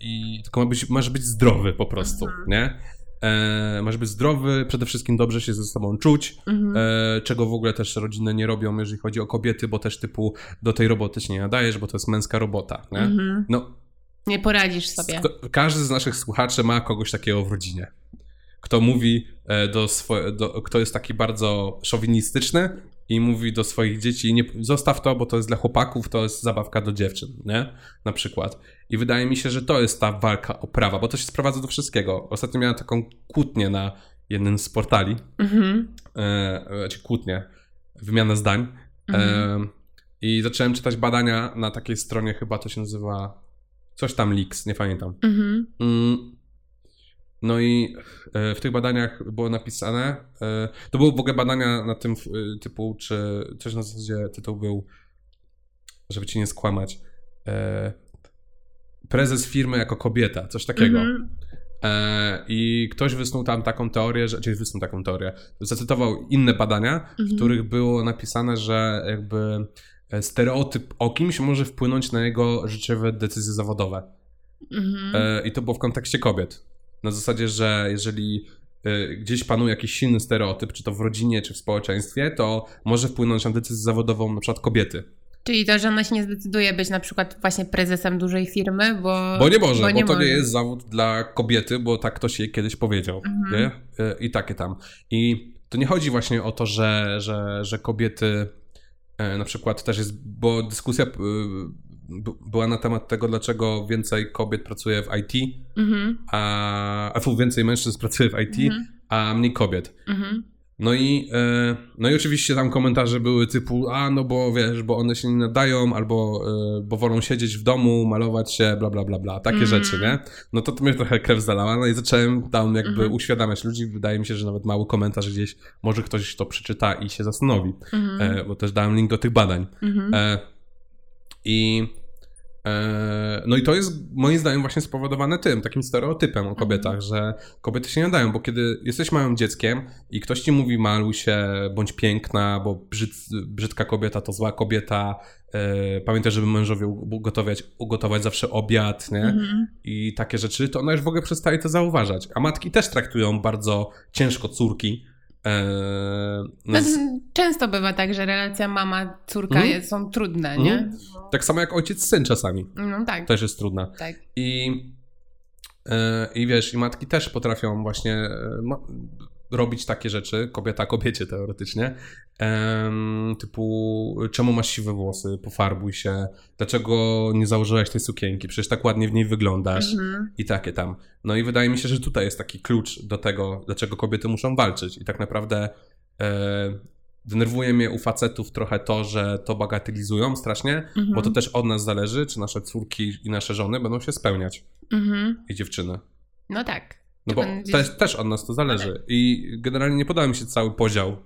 i tylko ma być, masz być zdrowy po prostu,
Mhm.
nie? E, masz być zdrowy, przede wszystkim dobrze się ze sobą czuć,
Mhm.
e, czego w ogóle też rodziny nie robią, jeżeli chodzi o kobiety, bo też typu do tej roboty się nie nadajesz, bo to jest męska robota, nie?
Mhm.
No,
Nie poradzisz sobie.
Każdy z naszych słuchaczy ma kogoś takiego w rodzinie. Kto mówi e, do swoje, do, kto jest taki bardzo szowinistyczny i mówi do swoich dzieci, nie, zostaw to, bo to jest dla chłopaków, to jest zabawka do dziewczyn, nie? Na przykład. I wydaje mi się, że to jest ta walka o prawa, bo to się sprowadza do wszystkiego. Ostatnio miałem taką kłótnię na jednym z portali,
Mhm.
e, znaczy kłótnię, wymiana zdań.
Mhm.
E, I zacząłem czytać badania na takiej stronie, chyba to się nazywa coś tam Leaks, nie pamiętam.
Mhm.
Mm. No i e, w tych badaniach było napisane, e, to były w ogóle badania na tym e, typu, czy coś na zasadzie tytuł był, żeby ci nie skłamać, prezes firmy jako kobieta, coś takiego.
Mhm.
E, I ktoś wysnuł tam taką teorię, że, czyli wysnuł taką teorię, zacytował inne badania, w
Mhm.
których było napisane, że jakby stereotyp o kimś może wpłynąć na jego życiowe decyzje zawodowe.
Mhm.
I to było w kontekście kobiet. Na zasadzie, że jeżeli e, gdzieś panuje jakiś silny stereotyp, czy to w rodzinie, czy w społeczeństwie, to może wpłynąć na decyzję zawodową na przykład kobiety.
Czyli to, że ona się nie zdecyduje być na przykład właśnie prezesem dużej firmy, bo...
Bo nie może, bo,
bo nie
to
może.
nie jest zawód dla kobiety, bo tak ktoś jej kiedyś powiedział.
Mhm.
Nie? E, I takie tam. I to nie chodzi właśnie o to, że, że, że kobiety e, na przykład też jest, bo dyskusja była na temat tego, dlaczego więcej kobiet pracuje w IT,
Mhm.
a, a więcej mężczyzn pracuje w IT,
Mhm.
a mniej kobiet.
Mhm.
No i, e, no i oczywiście tam komentarze były typu, a no bo wiesz, bo one się nie nadają, albo e, bo wolą siedzieć w domu, malować się, bla bla bla bla, takie
Mm.
rzeczy, nie? No to, to mnie trochę krew zalała, no i zacząłem tam jakby
Mhm.
uświadamiać ludzi, wydaje mi się, że nawet mały komentarz gdzieś, może ktoś to przeczyta i się zastanowi, e, bo też dałem link do tych badań.
Mhm.
I no i to jest moim zdaniem właśnie spowodowane tym, takim stereotypem o kobietach,
Mhm.
że kobiety się nie nadają, bo kiedy jesteś małym dzieckiem i ktoś ci mówi maluj się, bądź piękna, bo brzyd, brzydka kobieta to zła kobieta, e, pamiętaj, żeby mężowi ugotować, ugotować zawsze obiad, nie?
Mhm.
I takie rzeczy, to ona już w ogóle przestaje to zauważać. A matki też traktują bardzo ciężko córki. E, no,
No, często bywa tak, że relacja mama-córka
Mhm.
jest, są trudne, nie?
Mhm. tak samo jak ojciec-syn czasami.
No tak,
Też jest trudna.
tak.
I, e, I wiesz, i matki też potrafią właśnie e, ma, robić takie rzeczy, kobieta kobiecie teoretycznie, typu czemu masz siwe włosy, pofarbuj się, dlaczego nie założyłaś tej sukienki, przecież tak ładnie w niej wyglądasz
Mhm.
i takie tam. No i wydaje mi się, że tutaj jest taki klucz do tego, dlaczego kobiety muszą walczyć i tak naprawdę e, denerwuje mnie u facetów trochę to, że to bagatelizują strasznie,
Mhm.
bo to też od nas zależy, czy nasze córki i nasze żony będą się spełniać
Mhm.
i dziewczyny.
No tak.
No bo też, też od nas to zależy. I generalnie nie podoba mi się cały podział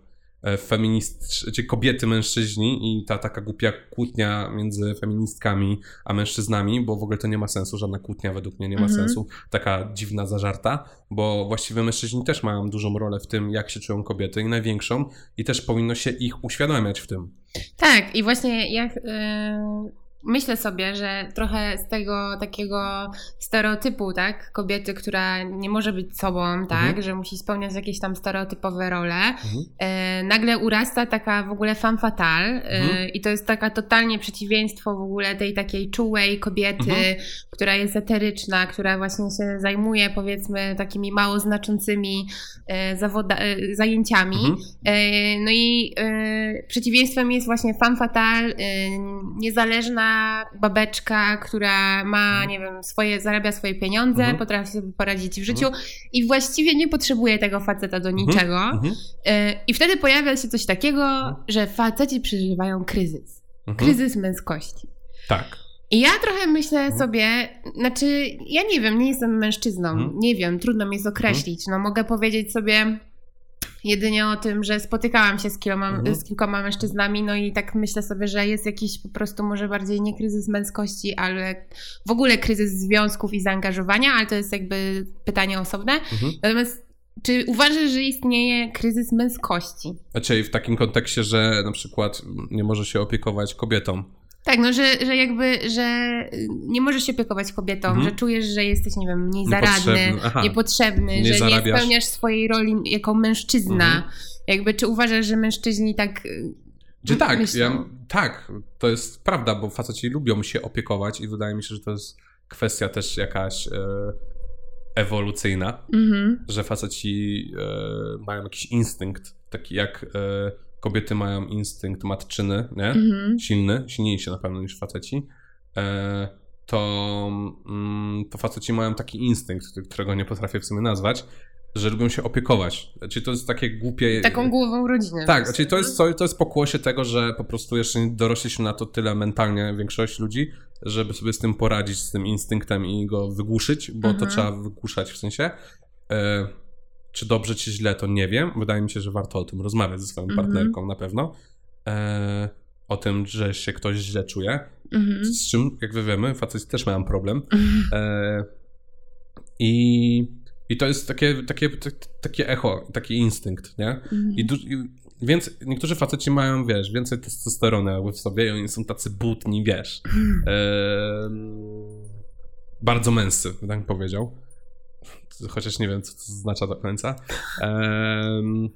e, feminist, czy kobiety, mężczyźni i ta taka głupia kłótnia między feministkami a mężczyznami, bo w ogóle to nie ma sensu, żadna kłótnia według mnie nie ma
Mhm.
sensu, taka dziwna zażarta, bo właściwie mężczyźni też mają dużą rolę w tym, jak się czują kobiety i największą i też powinno się ich uświadamiać w tym.
Tak, i właśnie jak y, myślę sobie, że trochę z tego takiego stereotypu, tak, kobiety, która nie może być sobą, tak,
Mhm.
że musi spełniać jakieś tam stereotypowe role,
Mhm.
e, nagle urasta taka w ogóle femme fatale e,
Mhm.
i to jest taka totalnie przeciwieństwo w ogóle tej takiej czułej kobiety,
Mhm.
która jest eteryczna, która właśnie się zajmuje powiedzmy takimi mało znaczącymi e, zawoda- e, zajęciami.
Mhm.
E, No i e, przeciwieństwem jest właśnie femme fatale, e, niezależna, babeczka, która ma,
Mhm.
nie wiem, swoje, zarabia swoje pieniądze,
Mhm.
potrafi sobie poradzić w życiu i właściwie nie potrzebuje tego faceta do niczego.
Mhm.
Y, I wtedy pojawia się coś takiego, że faceci przeżywają kryzys.
Mhm.
Kryzys męskości.
Tak.
I ja trochę myślę
Mhm.
sobie, znaczy, ja nie wiem, nie jestem mężczyzną,
Mhm.
nie wiem, trudno mi jest określić. No, mogę powiedzieć sobie jedynie o tym, że spotykałam się z kilkoma,
Mhm.
z kilkoma mężczyznami, no i tak myślę sobie, że jest jakiś po prostu może bardziej nie kryzys męskości, ale w ogóle kryzys związków i zaangażowania, ale to jest jakby pytanie osobne.
Mhm.
Natomiast czy uważasz, że istnieje kryzys męskości?
Znaczy w takim kontekście, że na przykład nie może się opiekować kobietą.
Tak, no, że, że jakby, że nie możesz się opiekować kobietą,
Mhm.
że czujesz, że jesteś, nie wiem, mniej zaradny,
Aha.
niepotrzebny,
Nie
że nie
zarabiasz.
spełniasz swojej roli jako mężczyzna.
Mhm.
Jakby, czy uważasz, że mężczyźni tak y,
Czy tak, ja, tak, to jest prawda, bo faceci lubią się opiekować i wydaje mi się, że to jest kwestia też jakaś e, ewolucyjna,
Mhm.
że faceci e, mają jakiś instynkt, taki jak e, kobiety mają instynkt matczyny, nie?
Mhm.
Silny, silniejszy na pewno niż faceci, e, to, mm, to faceci mają taki instynkt, którego nie potrafię w sumie nazwać, że lubią się opiekować. Czyli to jest takie głupie...
Taką głową rodzinę.
Tak, czyli to jest, to jest pokłosie tego, że po prostu jeszcze nie dorośliśmy na to tyle mentalnie większość ludzi, żeby sobie z tym poradzić, z tym instynktem i go wygłuszyć, bo to
Mhm.
trzeba wygłuszać w sensie. E, czy dobrze, czy źle, to nie wiem. Wydaje mi się, że warto o tym rozmawiać ze swoją
Mhm.
partnerką na pewno. E, o tym, że się ktoś źle czuje.
Mhm.
Z czym, jak wy wiemy, faceci też mają problem.
Mhm.
E, I, I to jest takie, takie, takie echo, taki instynkt, nie? I, i więc niektórzy faceci mają, wiesz, więcej testosteronu jakby w sobie i oni są tacy butni, wiesz. Em, bardzo męscy, bym tak powiedział. Chociaż nie wiem, co to oznacza do końca. Em,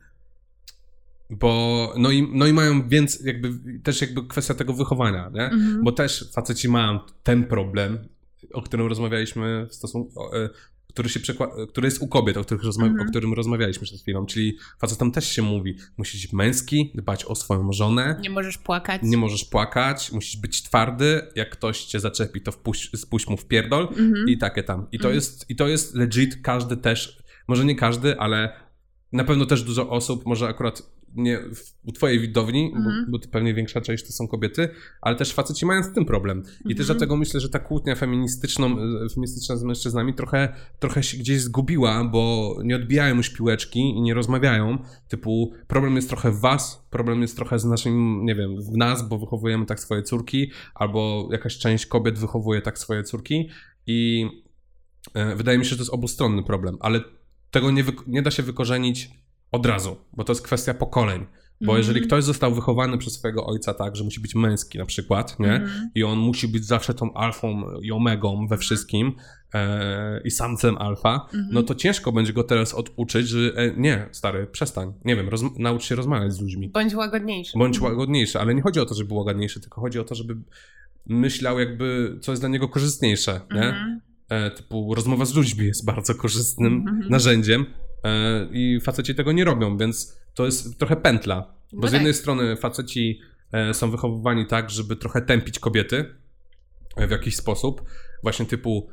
bo, no i, no i mają więc jakby, też jakby kwestia tego wychowania, nie?
Mhm.
Bo też faceci mają ten problem, o którym rozmawialiśmy w stosunku, e, który, się przekła- który jest u kobiet, o, których rozma-
Mhm.
o którym rozmawialiśmy przed chwilą, czyli facetom też się mówi, musisz być męski, dbać o swoją żonę,
Nie możesz płakać.
nie możesz płakać, musisz być twardy, jak ktoś cię zaczepi, to wpuść, spuść mu w pierdol
Mhm.
i takie tam. I to,
Mhm.
jest, I to jest legit, każdy też, może nie każdy, ale na pewno też dużo osób, może akurat nie w, u twojej widowni,
Mhm.
bo, bo to pewnie większa część to są kobiety, ale też faceci mają z tym problem. I też
Mhm.
dlatego myślę, że ta kłótnia feministyczną, e, feministyczna z mężczyznami trochę, trochę się gdzieś zgubiła, bo nie odbijają już piłeczki i nie rozmawiają. Typu, problem jest trochę w was, problem jest trochę z naszym, nie wiem, w nas, bo wychowujemy tak swoje córki, albo jakaś część kobiet wychowuje tak swoje córki i e, wydaje mi się, że to jest obustronny problem, ale tego nie, nie da się wykorzenić od razu, bo to jest kwestia pokoleń. Bo
Mhm.
jeżeli ktoś został wychowany przez swojego ojca tak, że musi być męski na przykład, nie?
Mhm.
I on musi być zawsze tą alfą i omegą we wszystkim e, i samcem alfa,
Mhm.
no to ciężko będzie go teraz oduczyć, że e, nie, stary, przestań. Nie wiem, roz, naucz się rozmawiać z ludźmi.
Bądź łagodniejszy.
Bądź łagodniejszy, ale nie chodzi o to, żeby był łagodniejszy, tylko chodzi o to, żeby myślał jakby, co jest dla niego korzystniejsze, nie?
Mhm.
E, typu rozmowa z ludźmi jest bardzo korzystnym
Mhm.
narzędziem i faceci tego nie robią, więc to jest trochę pętla. Bo
No
z jednej
tak.
strony faceci e, są wychowywani tak, żeby trochę tępić kobiety e, w jakiś sposób, właśnie typu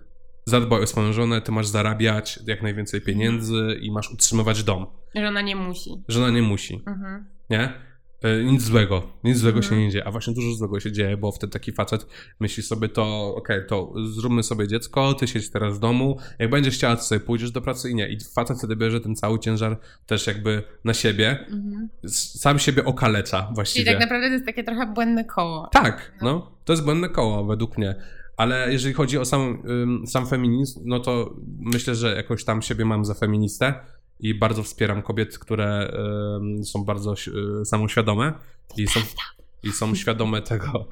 zadbaj o swoją żonę, ty masz zarabiać jak najwięcej pieniędzy i masz utrzymywać dom.
Że ona nie musi.
Żona nie musi,
Mhm.
nie? E, Nic złego, nic złego
Mhm.
się nie dzieje, a właśnie dużo złego się dzieje, bo wtedy taki facet myśli sobie to, okej, to zróbmy sobie dziecko, ty siedź teraz w domu, jak będziesz chciała, to sobie pójdziesz do pracy i nie. I facet wtedy bierze ten cały ciężar też jakby na siebie,
Mhm.
sam siebie okalecza
Czyli
właściwie.
tak naprawdę to jest takie trochę błędne koło.
Tak, no, to jest błędne koło według mnie. Ale jeżeli chodzi o sam, sam feminizm, no to myślę, że jakoś tam siebie mam za feministę i bardzo wspieram kobiety, które ym, są bardzo y, samoświadome i są, i są świadome tego,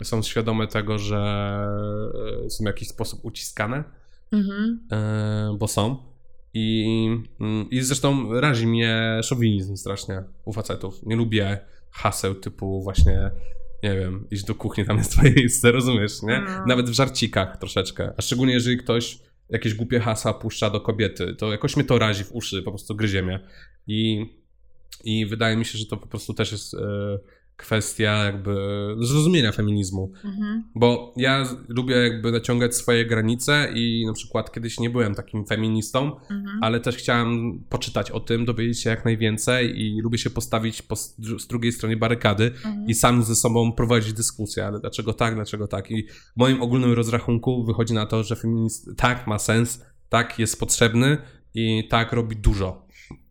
y, są świadome tego, że y, są w jakiś sposób uciskane,
Mhm.
y, bo są. I, mm, I zresztą razi mnie szowinizm strasznie u facetów. Nie lubię haseł typu właśnie, nie wiem, iść do kuchni, tam jest twoje miejsce, rozumiesz, nie?
No.
Nawet w żarcikach troszeczkę. A szczególnie jeżeli ktoś jakieś głupie hasa puszcza do kobiety, to jakoś mnie to razi w uszy, po prostu gryzie mnie. I, i wydaje mi się, że to po prostu też jest e, kwestia jakby zrozumienia feminizmu.
Mhm.
Bo ja lubię jakby naciągać swoje granice i na przykład kiedyś nie byłem takim feministą,
Mhm.
ale też chciałem poczytać o tym, dowiedzieć się jak najwięcej i lubię się postawić po, z drugiej stronie barykady
Mhm.
i sam ze sobą prowadzić dyskusję, ale dlaczego tak, dlaczego tak. I w moim ogólnym rozrachunku wychodzi na to, że feminizm tak ma sens, tak jest potrzebny i tak robi dużo.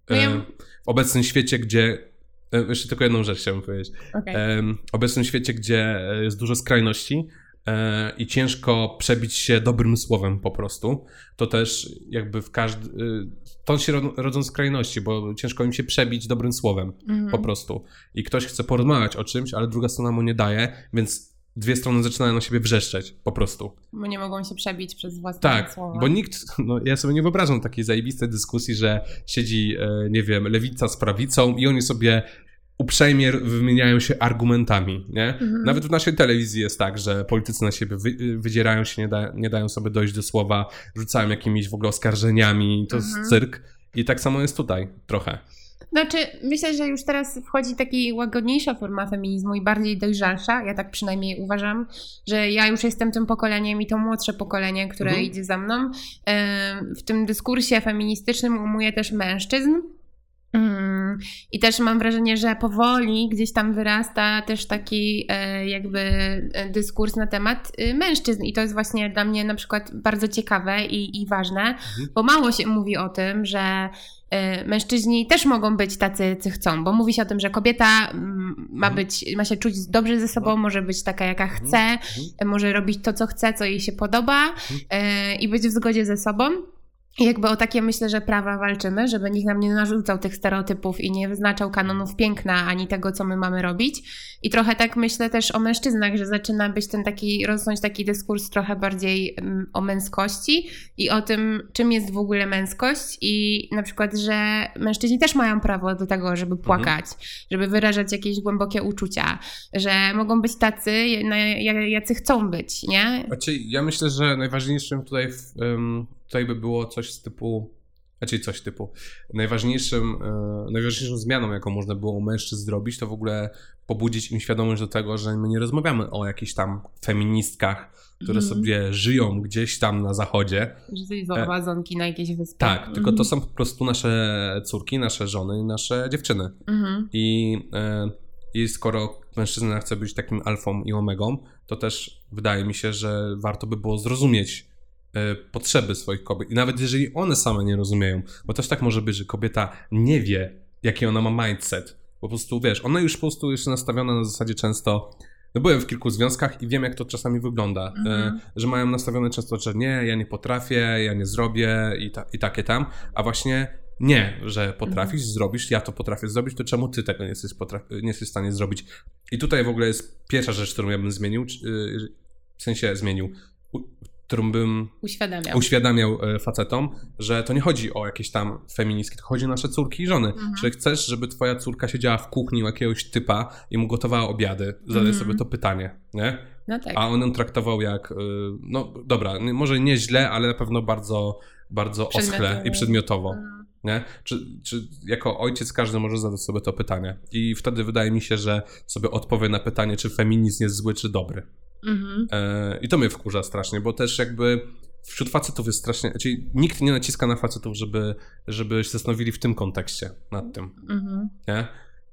No ja-
E, W obecnym świecie, gdzie. E, Jeszcze tylko jedną rzecz chciałem powiedzieć. W obecnym świecie, gdzie e, jest dużo skrajności e, i ciężko przebić się dobrym słowem po prostu, to też jakby w każdy... Stąd się ro- rodzą skrajności, bo ciężko im się przebić dobrym słowem
Mhm.
po prostu. I ktoś chce porozmawiać o czymś, ale druga strona mu nie daje, więc dwie strony zaczynają na siebie wrzeszczeć po prostu.
Bo nie mogą się przebić przez własne
Tak,
słowa.
bo nikt, no ja sobie nie wyobrażam takiej zajebistej dyskusji, że siedzi, e, nie wiem, lewica z prawicą i oni sobie uprzejmie wymieniają się argumentami, nie?
Mhm.
Nawet w naszej telewizji jest tak, że politycy na siebie wy, wydzierają się, nie, da, nie dają sobie dojść do słowa, rzucają jakimiś w ogóle oskarżeniami, to
Mhm.
jest cyrk. I tak samo jest tutaj trochę.
Znaczy, myślę, że już teraz wchodzi taki łagodniejsza forma feminizmu i bardziej dojrzalsza. Ja tak przynajmniej uważam, że ja już jestem tym pokoleniem i to młodsze pokolenie, które
Mhm.
idzie za mną. W tym dyskursie feministycznym umuje też mężczyzn. Mm, I też mam wrażenie, że powoli gdzieś tam wyrasta też taki e, jakby e, dyskurs na temat y, mężczyzn. I to jest właśnie dla mnie na przykład bardzo ciekawe i, i ważne, bo mało się mówi o tym, że e, mężczyźni też mogą być tacy, co chcą, bo mówi się o tym, że kobieta mm, ma
Mhm.
być, ma się czuć dobrze ze sobą, może być taka, jaka chce, e, może robić to, co chce, co jej się podoba e, i być w zgodzie ze sobą. I jakby o takie myślę, że prawa walczymy, żeby nikt nam nie narzucał tych stereotypów i nie wyznaczał kanonów piękna ani tego, co my mamy robić. I trochę tak myślę też o mężczyznach, że zaczyna być ten taki, rosnąć taki dyskurs trochę bardziej mm, o męskości i o tym, czym jest w ogóle męskość i na przykład, że mężczyźni też mają prawo do tego, żeby płakać, żeby wyrażać jakieś głębokie uczucia, że mogą być tacy, jacy chcą być, nie?
Znaczy, ja myślę, że najważniejszym tutaj, w- em, tutaj by było coś z typu. Znaczy coś typu. Najważniejszym, e, najważniejszą zmianą, jaką można było u mężczyzn zrobić, to w ogóle pobudzić im świadomość do tego, że my nie rozmawiamy o jakichś tam feministkach, które
Mhm.
sobie żyją gdzieś tam na zachodzie.
Że to jest amazonki na jakiejś wyspie.
Tak, tylko to są po prostu nasze córki, nasze żony i nasze dziewczyny.
Mhm.
I, e, I skoro mężczyzna chce być takim alfą i omegą, to też wydaje mi się, że warto by było zrozumieć e, potrzeby swoich kobiet. I nawet jeżeli one same nie rozumieją, bo też tak może być, że kobieta nie wie, jaki ona ma mindset. Po prostu wiesz, ona już po prostu jest nastawiona na zasadzie często. No byłem w kilku związkach i wiem, jak to czasami wygląda.
Mhm.
E, że mają nastawione często, że nie, ja nie potrafię, ja nie zrobię i, ta, i takie tam. A właśnie nie, że potrafisz, zrobisz, ja to potrafię zrobić, to czemu ty tego nie jesteś, nie jesteś w stanie zrobić? I tutaj w ogóle jest pierwsza rzecz, którą ja bym zmienił, y, w sensie zmienił, którą bym
Uświadamiam.
uświadamiał e, facetom, że to nie chodzi o jakieś tam feministki, to chodzi o nasze córki i żony.
Mhm.
Czy chcesz, żeby twoja córka siedziała w kuchni u jakiegoś typa i mu gotowała obiady? Zadaj
Mhm.
sobie to pytanie, nie?
No tak.
A on ją traktował jak, y, no dobra, może nie źle, ale na pewno bardzo, bardzo oschle i przedmiotowo.
Mhm.
Nie? Czy, czy jako ojciec każdy może zadać sobie to pytanie? I wtedy wydaje mi się, że sobie odpowie na pytanie, czy feminizm jest zły, czy dobry.
Mhm.
E, I to mnie wkurza strasznie, bo też jakby wśród facetów jest strasznie, czyli nikt nie naciska na facetów, żeby, żeby się zastanowili w tym kontekście nad tym,
Mhm.
nie?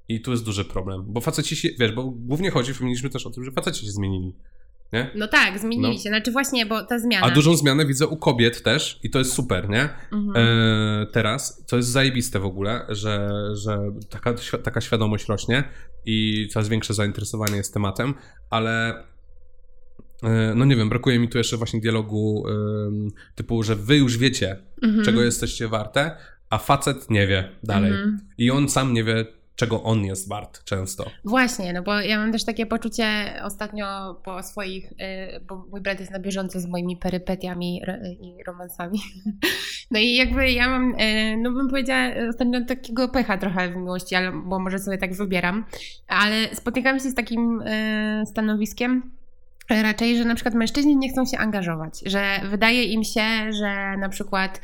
I tu jest duży problem, bo faceci się, wiesz, bo głównie chodzi w feminizmie też o tym, że faceci się zmienili, nie?
No tak, zmienili
No.
się. Znaczy właśnie, bo ta zmiana.
A dużą zmianę widzę u kobiet też i to jest super, nie?
Mhm.
E, teraz to jest zajebiste w ogóle, że, że taka, taka świadomość rośnie i coraz większe zainteresowanie jest tematem, ale no nie wiem, brakuje mi tu jeszcze właśnie dialogu typu, że wy już wiecie,
Mhm.
czego jesteście warte, a facet nie wie dalej.
Mhm.
I on sam nie wie, czego on jest wart często.
Właśnie, no bo ja mam też takie poczucie ostatnio po swoich, y, bo mój brat jest na bieżąco z moimi perypetiami i romansami. No i jakby ja mam, y, no bym powiedziała, y, ostatnio takiego pecha trochę w miłości, ale, bo może sobie tak wybieram, ale spotykam się z takim stanowiskiem, raczej, że na przykład mężczyźni nie chcą się angażować, że wydaje im się, że na przykład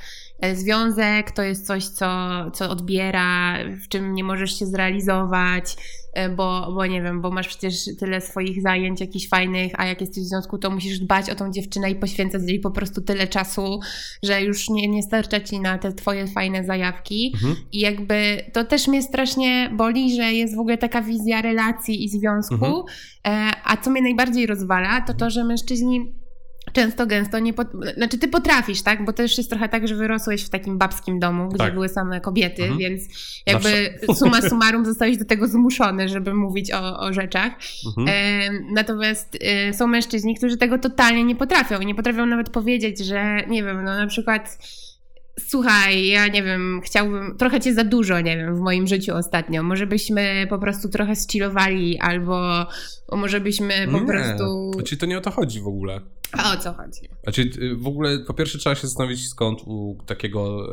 związek to jest coś, co, co odbiera, w czym nie możesz się zrealizować, e, bo, bo nie wiem, bo masz przecież tyle swoich zajęć jakichś fajnych, a jak jesteś w związku, to musisz dbać o tą dziewczynę i poświęcać jej po prostu tyle czasu, że już nie, nie starcza ci na te twoje fajne zajawki.
Mhm.
I jakby to też mnie strasznie boli, że jest w ogóle taka wizja relacji i związku.
Mhm.
E, a co mnie najbardziej rozwala, to to, że mężczyźni często gęsto nie. Pot... Znaczy, ty potrafisz, tak? Bo też jest trochę tak, że wyrosłeś w takim babskim domu, gdzie
Tak.
były same kobiety,
Mhm.
więc jakby summa summarum zostałeś do tego zmuszony, żeby mówić o, o rzeczach.
Mhm.
E, natomiast e, są mężczyźni, którzy tego totalnie nie potrafią i nie potrafią nawet powiedzieć, że nie wiem, no na przykład słuchaj, ja nie wiem, chciałbym, trochę cię za dużo, nie wiem, w moim życiu ostatnio. Może byśmy po prostu trochę zchillowali albo może byśmy po
Nie.
prostu...
Znaczy to nie o to chodzi w ogóle.
A o co chodzi?
Znaczy y, w ogóle po pierwsze trzeba się zastanowić skąd u takiego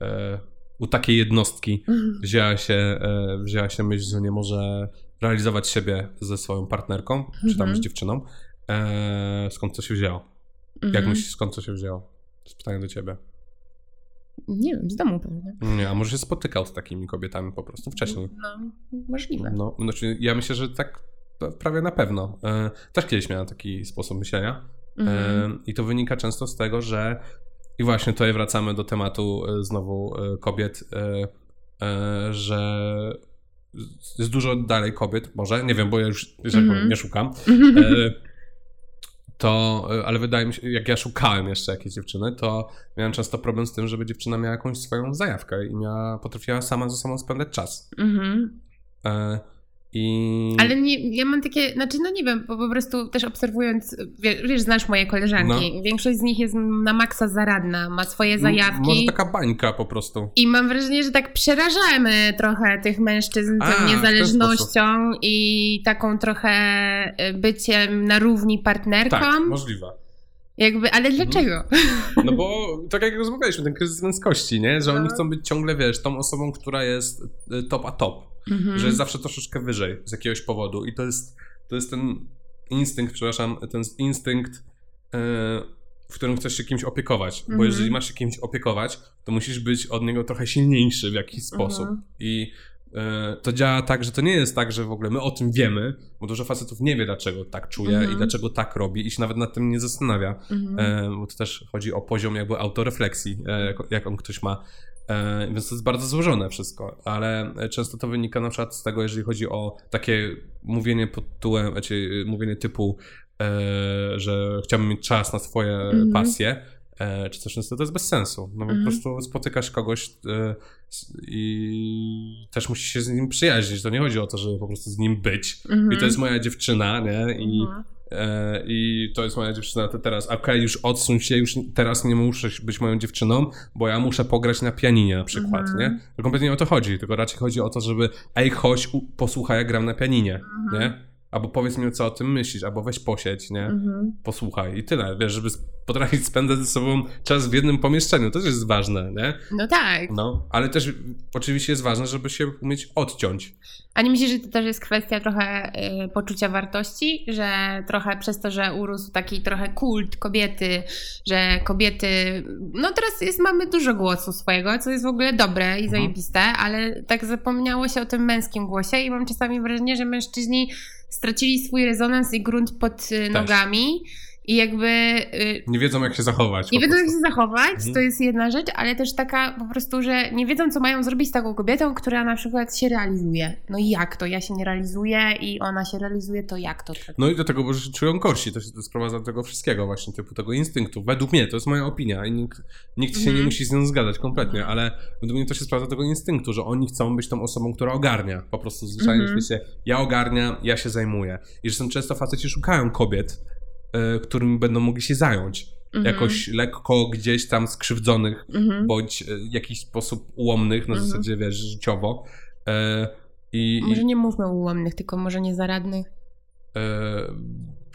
e, e, u takiej jednostki wzięła się, e, wzięła się myśl, że nie może realizować siebie ze swoją partnerką, czy tam
Mhm.
z dziewczyną. E, skąd to się wzięło? Jak
Mhm.
myślisz, skąd to się wzięło? To jest pytanie do ciebie.
Nie wiem, z domu pewnie.
Nie, a może się spotykał z takimi kobietami po prostu wcześniej?
No, możliwe.
No, znaczy ja myślę, że tak prawie na pewno. E, też kiedyś miałem taki sposób myślenia.
Mhm.
E, I to wynika często z tego, że i właśnie tutaj wracamy do tematu e, znowu kobiet, że jest dużo dalej kobiet, może, nie wiem, bo ja już
Mhm.
nie szukam.
Mhm.
To, ale wydaje mi się, jak ja szukałem jeszcze jakiejś dziewczyny, to miałem często problem z tym, żeby dziewczyna miała jakąś swoją zajawkę i miała, potrafiła sama ze sobą spędzać czas.
Mhm.
I
Ale nie, ja mam takie, znaczy no nie wiem, bo po prostu też obserwując, wie- wiesz, znasz moje koleżanki, większość z nich jest na maksa zaradna, ma swoje zajawki.
Może taka bańka po prostu.
I mam wrażenie, że tak przerażamy trochę tych mężczyzn
A,
tą niezależnością i taką trochę y, byciem na równi partnerką.
Tak, możliwe.
Jakby, ale dlaczego?
No bo tak jak rozmawialiśmy, ten kryzys męskości, nie? Że oni
No.
chcą być ciągle, wiesz, tą osobą, która jest y, top a top.
Mhm.
Że jest zawsze troszeczkę wyżej z jakiegoś powodu. I to jest, to jest ten instynkt, przepraszam, ten instynkt, y, w którym chcesz się kimś opiekować. Bo
Mhm.
jeżeli masz się kimś opiekować, to musisz być od niego trochę silniejszy w jakiś sposób.
Mhm.
I to działa tak, że to nie jest tak, że w ogóle my o tym wiemy, bo dużo facetów nie wie, dlaczego tak czuje
Mhm.
i dlaczego tak robi i się nawet nad tym nie zastanawia.
Mhm.
E, bo to też chodzi o poziom jakby autorefleksji, e, jak- jaką ktoś ma. E, więc to jest bardzo złożone wszystko, ale e, często to wynika na przykład z tego, jeżeli chodzi o takie mówienie pod tytułem, znaczy mówienie typu, e, że chciałbym mieć czas na swoje
Mhm.
pasje, e, czy coś często to jest bez sensu. No
Mhm.
po prostu spotykasz kogoś e, i też musisz się z nim przyjaźnić. To nie chodzi o to, żeby po prostu z nim być.
Mhm.
I to jest moja dziewczyna, nie? I
Mhm.
E, I to jest moja dziewczyna to teraz. Okej, już odsuń się, już teraz nie muszę być moją dziewczyną, bo ja muszę pograć na pianinie na przykład,
Mhm.
nie? To kompletnie nie o to chodzi, tylko raczej chodzi o to, żeby ej, chodź, posłuchaj, jak gram na pianinie, nie? Albo powiedz mi, co o tym myślisz, albo weź posiedź, nie?
Mhm.
Posłuchaj i tyle, wiesz, żeby potrafić spędzać ze sobą czas w jednym pomieszczeniu, to też jest ważne, nie?
No tak.
No, ale też oczywiście jest ważne, żeby się umieć odciąć.
A nie myślisz, że to też jest kwestia trochę y, poczucia wartości, że trochę przez to, że urósł taki trochę kult kobiety, że kobiety, no teraz jest, mamy dużo głosu swojego, co jest w ogóle dobre i
Mhm.
zajebiste, ale tak zapomniało się o tym męskim głosie i mam czasami wrażenie, że mężczyźni stracili swój rezonans i grunt pod y, nogami i jakby y,
Nie wiedzą, jak się zachować.
nie wiedzą, jak się zachować,
Mhm.
to jest jedna rzecz, ale też taka po prostu, że nie wiedzą, co mają zrobić z taką kobietą, która na przykład się realizuje. No i jak to? Ja się nie realizuję i ona się realizuje, to jak to? tak?
No i do tego, bo się czują gorsi, to się to sprowadza do tego wszystkiego właśnie, typu tego instynktu. Według mnie, to jest moja opinia i nikt, nikt się
Mhm.
nie musi z nią zgadzać kompletnie, ale według mnie to się sprowadza do tego instynktu, że oni chcą być tą osobą, która ogarnia. Po prostu zwyczajnie
Mhm.
w świecie, ja ogarniam, ja się zajmuję. I że są często faceci szukają kobiet, którymi będą mogli się zająć.
Mhm.
Jakoś lekko gdzieś tam skrzywdzonych,
Mhm.
bądź y, w jakiś sposób ułomnych, na
Mhm.
zasadzie, wiesz, życiowo. Y, I,
Może nie mówmy ułomnych, tylko może niezaradnych.
E,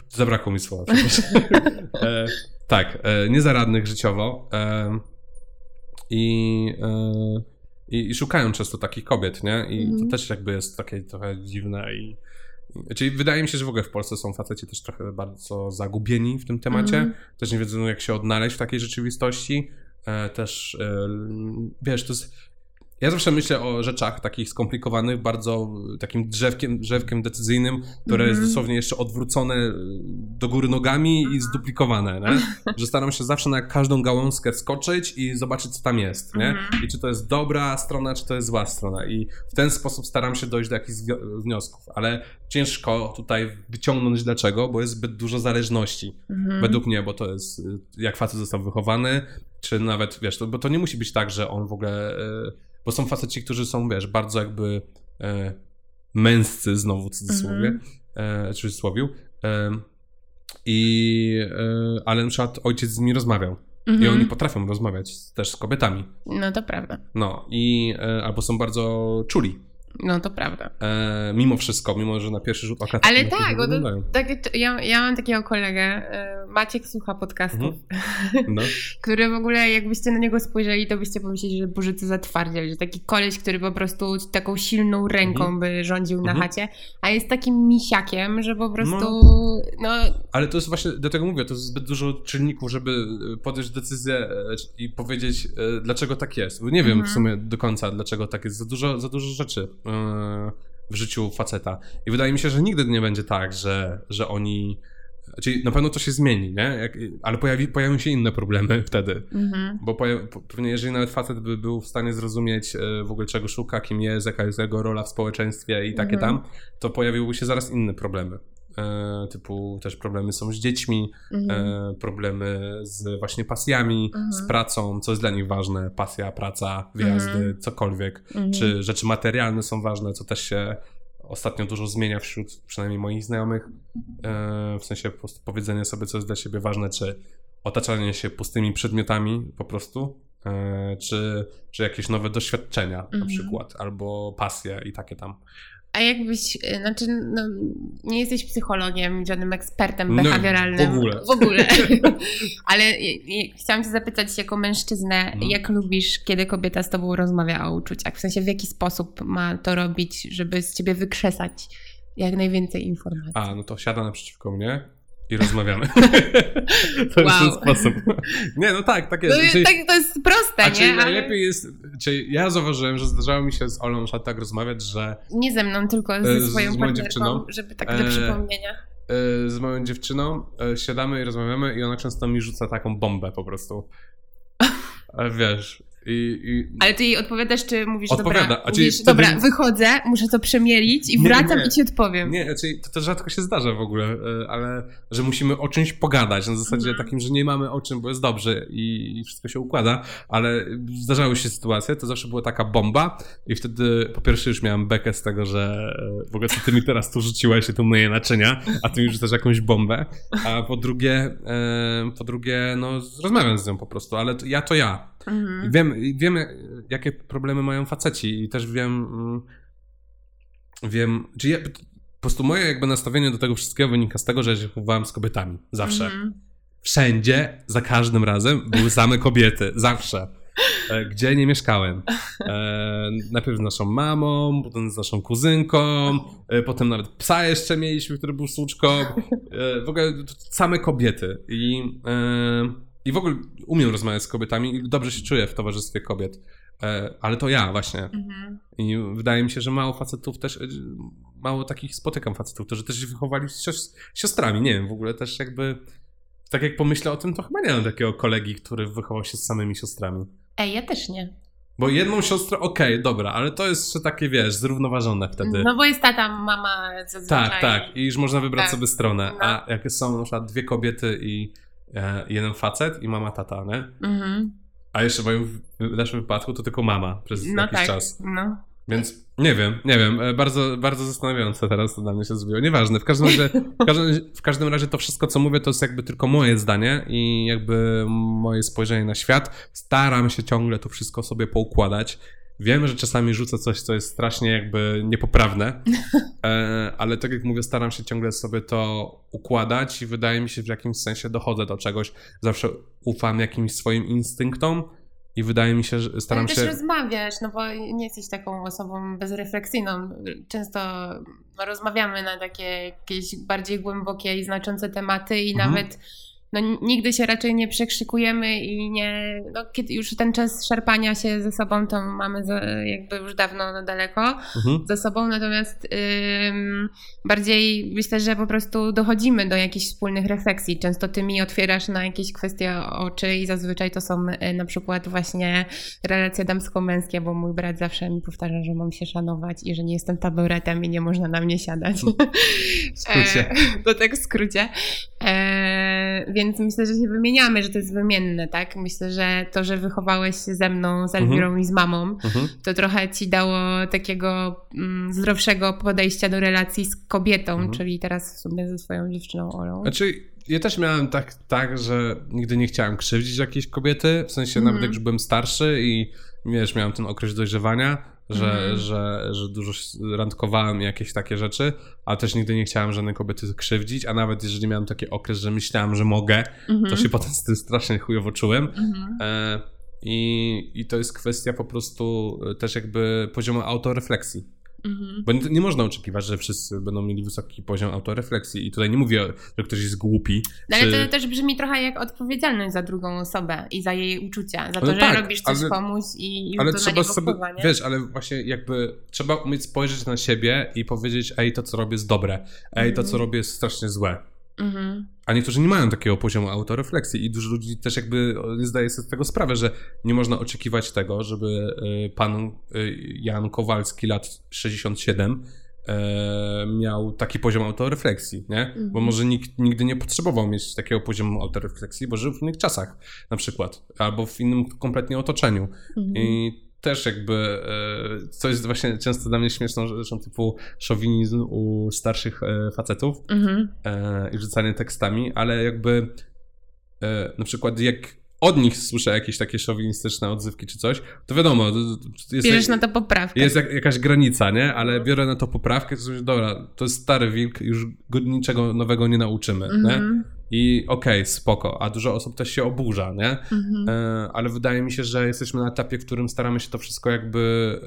zabrakło mi słowa. e, tak, e, niezaradnych życiowo. E, i, e, i, I szukają często takich kobiet, nie? I
Mhm.
to też jakby jest takie trochę dziwne i. Czyli wydaje mi się, że w ogóle w Polsce są faceci też trochę bardzo zagubieni w tym temacie.
Mhm.
Też nie wiedzą, jak się odnaleźć w takiej rzeczywistości. E, też, e, wiesz, to jest ja zawsze myślę o rzeczach takich skomplikowanych, bardzo takim drzewkiem, drzewkiem decyzyjnym, które
Mhm.
jest dosłownie jeszcze odwrócone y, do góry nogami i zduplikowane, nie? że staram się zawsze na każdą gałązkę wskoczyć i zobaczyć, co tam jest, nie?
Mhm.
I czy to jest dobra strona, czy to jest zła strona. I w ten sposób staram się dojść do jakichś wniosków, ale ciężko tutaj wyciągnąć dlaczego, bo jest zbyt dużo zależności.
Mhm.
Według mnie, bo to jest y, jak facet został wychowany, czy nawet, wiesz, to, bo to nie musi być tak, że on w ogóle, y, bo są faceci, którzy są, wiesz, bardzo jakby e, męscy znowu w cudzysłowie,
Mhm.
e, w cudzysłowiu, e, i, e, ale na przykład ojciec z nimi rozmawiał i
Mhm.
oni potrafią rozmawiać też z kobietami,
No to prawda.
no i e, albo są bardzo czuli,
No to prawda.
e, mimo wszystko, mimo że na pierwszy rzut oka
Ale
na
tak, bo to, tak, ja, ja mam takiego kolegę, e, Maciek słucha podcastów,
No.
który w ogóle jakbyście na niego spojrzeli, to byście pomyśleli, że Boże, co za twardziel, że taki koleś, który po prostu taką silną ręką
Mhm.
by rządził na
Mhm.
chacie, a jest takim misiakiem, że po prostu, no,
Ale to jest właśnie, dlatego mówię, to jest zbyt dużo czynników, żeby e, podjąć decyzję e, i powiedzieć, dlaczego tak jest. Bo nie wiem
Mhm.
w sumie do końca, dlaczego tak jest. Za dużo, za dużo rzeczy w życiu faceta. I wydaje mi się, że nigdy nie będzie tak, że, że oni. Czyli na pewno to się zmieni, nie? Jak, ale pojawi, pojawią się inne problemy wtedy.
mhm.
Bo poja- po- pewnie, jeżeli nawet facet by był w stanie zrozumieć e, w ogóle czego szuka, kim jest, jaka jest jego rola w społeczeństwie i takie
Mhm.
tam, to pojawiłyby się zaraz inne problemy. E, typu też problemy są z dziećmi,
Mhm.
e, problemy z właśnie pasjami,
Mhm.
z pracą, co jest dla nich ważne, pasja, praca, wyjazdy,
Mhm.
cokolwiek.
Mhm.
Czy rzeczy materialne są ważne, co też się ostatnio dużo zmienia wśród przynajmniej moich znajomych. E, w sensie po prostu powiedzenie sobie, co jest dla siebie ważne, czy otaczanie się pustymi przedmiotami po prostu, czy, czy jakieś nowe doświadczenia na
Mhm.
przykład, albo pasje i takie tam.
A jakbyś, y, znaczy, no, nie jesteś psychologiem, żadnym ekspertem
No,
behawioralnym.
w ogóle.
W ogóle. Ale y, y, chciałam cię zapytać jako mężczyznę,
Mhm.
jak lubisz, kiedy kobieta z tobą rozmawia o uczuciach? W sensie, w jaki sposób ma to robić, żeby z ciebie wykrzesać jak najwięcej informacji?
A, no to siada naprzeciwko mnie i rozmawiamy. to jest
Wow.
ten sposób. Nie, no tak, tak jest.
No,
Czyli-
tak, to jest proste,
a
nie?
czyli
Ale
najlepiej jest, czyli ja zauważyłem, że zdarzało mi się z Olą przykład tak rozmawiać, że
nie ze mną, tylko
E,
ze
z-
swoją
z
partnerką, żeby tak do
E,
przypomnienia.
y, z moją dziewczyną y, siadamy i rozmawiamy i ona często mi rzuca taką bombę po prostu. A wiesz, i, i
Ale ty jej odpowiadasz, czy mówisz,
Odpowiada,
dobra,
a czyli
mówisz,
wtedy-
dobra, wychodzę, muszę to przemielić i
Nie,
wracam
nie.
i ci odpowiem.
Nie, czyli to, to rzadko się zdarza w ogóle, y, ale że musimy o czymś pogadać, na zasadzie
Mhm.
takim, że nie mamy o czym, bo jest dobrze i, i wszystko się układa, ale zdarzały się sytuacje, to zawsze była taka bomba i wtedy po pierwsze już miałem bekę z tego, że y, w ogóle co ty mi teraz tu rzuciłeś, tu moje naczynia, a ty mi rzucasz jakąś bombę, a po drugie, y, po drugie, no rozmawiam z nią po prostu, ale to, ja to ja.
Mhm.
Wiem, wiem, jakie problemy mają faceci i też wiem, mm, wiem, czy ja, po prostu moje jakby nastawienie do tego wszystkiego wynika z tego, że ja się chowałem z kobietami. Zawsze.
Mhm.
Wszędzie, za każdym razem były same kobiety. Zawsze. E, Gdzie nie mieszkałem. E, najpierw z naszą mamą, potem z naszą kuzynką, e, potem nawet psa jeszcze mieliśmy, który był słuczką. E, w ogóle same kobiety. I, e, I w ogóle umiem rozmawiać z kobietami i dobrze się czuję w towarzystwie kobiet. E, ale to ja właśnie.
Mhm.
I wydaje mi się, że mało facetów też, e, mało takich spotykam facetów, którzy też się wychowali z sios- siostrami. Nie wiem, w ogóle też jakby, tak jak pomyślę o tym, to chyba nie mam takiego kolegi, który wychował się z samymi siostrami.
Ej, ja też nie.
Bo jedną siostrę, okej, dobra, ale to jest jeszcze takie, wiesz, zrównoważone wtedy.
No bo jest tata, mama zazwyczaj.
tak, tak. I już można wybrać
Tak.
sobie stronę.
No.
A jak są na przykład dwie kobiety i jeden facet i mama, tata, nie?
Mhm.
A jeszcze w moim w naszym wypadku to tylko mama przez
No
jakiś
tak.
czas.
No.
Więc nie wiem, nie wiem. e, Bardzo, bardzo zastanawiające teraz to dla mnie się zrobiło. Nieważne. W każdym, razie, w, każdym, w każdym razie to wszystko, co mówię, to jest jakby tylko moje zdanie i jakby moje spojrzenie na świat. Staram się ciągle to wszystko sobie poukładać. Wiem, że czasami rzucę coś, co jest strasznie jakby niepoprawne, e, ale tak jak mówię, staram się ciągle sobie to układać i wydaje mi się, że w jakimś sensie dochodzę do czegoś. Zawsze ufam jakimś swoim instynktom i wydaje mi się, że staram
Ale
się...
też rozmawiasz, no bo nie jesteś taką osobą bezrefleksyjną. Często rozmawiamy na takie jakieś bardziej głębokie i znaczące tematy i
Mhm.
nawet no, nigdy się raczej nie przekrzykujemy i nie, no, kiedy już ten czas szarpania się ze sobą, to mamy za, jakby już dawno no, daleko mhm. ze sobą, natomiast ym, bardziej myślę, że po prostu dochodzimy do jakichś wspólnych refleksji. Często ty mi otwierasz na jakieś kwestie oczy i zazwyczaj to są y, na przykład właśnie relacje damsko-męskie, bo mój brat zawsze mi powtarza, że mam się szanować i że nie jestem taboretem i nie można na mnie siadać.
W skrócie.
E, to tak w skrócie. E, więc myślę, że się wymieniamy, że to jest wymienne, tak? Myślę, że to, że wychowałeś się ze mną, z Elwirą mhm. i z mamą, mhm. to trochę ci dało takiego mm, zdrowszego podejścia do relacji z kobietą, mhm. czyli teraz w sumie ze swoją dziewczyną Olą.
Znaczy, ja też miałem tak, tak, że nigdy nie chciałem krzywdzić jakiejś kobiety, w sensie nawet jak już byłem starszy i wiesz, miałem ten okres dojrzewania, że, mm. że, że dużo randkowałem jakieś takie rzeczy, ale też nigdy nie chciałem żadnej kobiety krzywdzić, a nawet jeżeli miałem taki okres, że myślałem, że mogę, mm -hmm. to mhm. się potem z tym strasznie chujowo czułem. Mm -hmm. e, i, I to jest kwestia po prostu też jakby poziomu autorefleksji. Mhm. Bo nie, nie, można oczekiwać, że wszyscy będą mieli wysoki poziom autorefleksji. I tutaj nie mówię, że ktoś jest głupi.
No, ale czy... to też brzmi trochę jak odpowiedzialność za drugą osobę i za jej uczucia. Za to, no że tak, robisz coś ale, komuś i, i ale to trzeba sobie, wpływa,
Wiesz, ale właśnie jakby trzeba umieć spojrzeć na siebie i powiedzieć, ej, to co robię jest dobre. Ej, to co mhm. robię jest strasznie złe. Mhm. A niektórzy nie mają takiego poziomu autorefleksji i dużo ludzi też jakby nie zdaje sobie z tego sprawę, że nie można oczekiwać tego, żeby y, pan y, Jan Kowalski lat 67 e, miał taki poziom autorefleksji, nie? Mhm. Bo może nikt nigdy nie potrzebował mieć takiego poziomu autorefleksji, bo żył w innych czasach na przykład, albo w innym kompletnie otoczeniu. Mhm. I też jakby, e, co jest właśnie często dla mnie śmieszną rzeczą, typu szowinizm u starszych e, facetów mhm. E, i rzucanie tekstami, ale jakby na przykład jak od nich słyszę jakieś takie szowinistyczne odzywki czy coś, to wiadomo.
Jest, Bierzesz na to poprawkę.
Jest jak, jakaś granica, nie? Ale biorę na to poprawkę, to dobra, to jest stary wilk, już go niczego nowego nie nauczymy, nie? Mhm. I okej, okay, spoko, a dużo osób też się oburza, nie? Mhm. E, ale wydaje mi się, że jesteśmy na etapie, w którym staramy się to wszystko jakby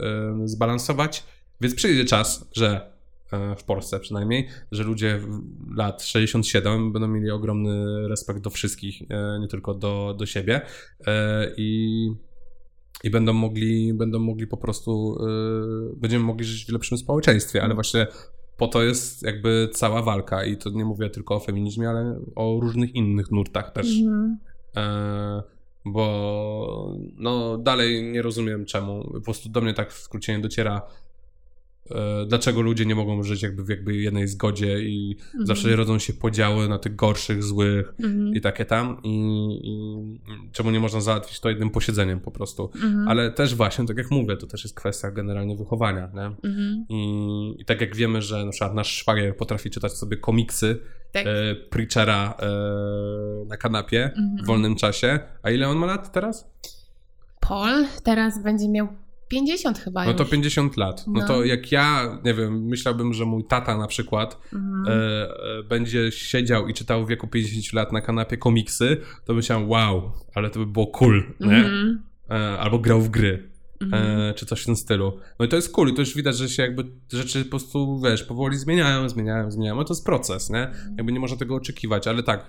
e, zbalansować, więc przyjdzie czas, że e, w Polsce przynajmniej, że ludzie lat 67 będą mieli ogromny respekt do wszystkich, e, nie tylko do, do siebie i i będą mogli, będą mogli po prostu, będziemy mogli żyć w lepszym społeczeństwie, ale właśnie po to jest jakby cała walka i to nie mówię tylko o feminizmie, ale o różnych innych nurtach też. Mhm. E, bo no dalej nie rozumiem czemu. Po prostu do mnie tak w skrócie nie dociera dlaczego ludzie nie mogą żyć jakby w jakby jednej zgodzie i mhm. zawsze rodzą się podziały na tych gorszych, złych mhm. i takie tam I, i, czemu nie można załatwić to jednym posiedzeniem po prostu. Mhm. Ale też właśnie, tak jak mówię, to też jest kwestia generalnie wychowania, nie? Mhm. I, I, tak jak wiemy, że na przykład nasz szwagier potrafi czytać sobie komiksy tak. e, Preachera e, na kanapie mhm. w wolnym czasie, a ile on ma lat teraz?
Paul teraz będzie miał 50 chyba.
No to 50 lat. No. no. to jak ja, nie wiem, myślałbym, że mój tata na przykład mhm. e, e, będzie siedział i czytał w wieku 50 lat na kanapie komiksy, to myślałem, wow, ale to by było cool, nie? Mhm. E, albo grał w gry. Mhm. E, czy coś w tym stylu. No i to jest cool i to już widać, że się jakby rzeczy po prostu, wiesz, powoli zmieniają, zmieniają, zmieniają. No to jest proces, nie? Mhm. Jakby nie można tego oczekiwać, ale tak,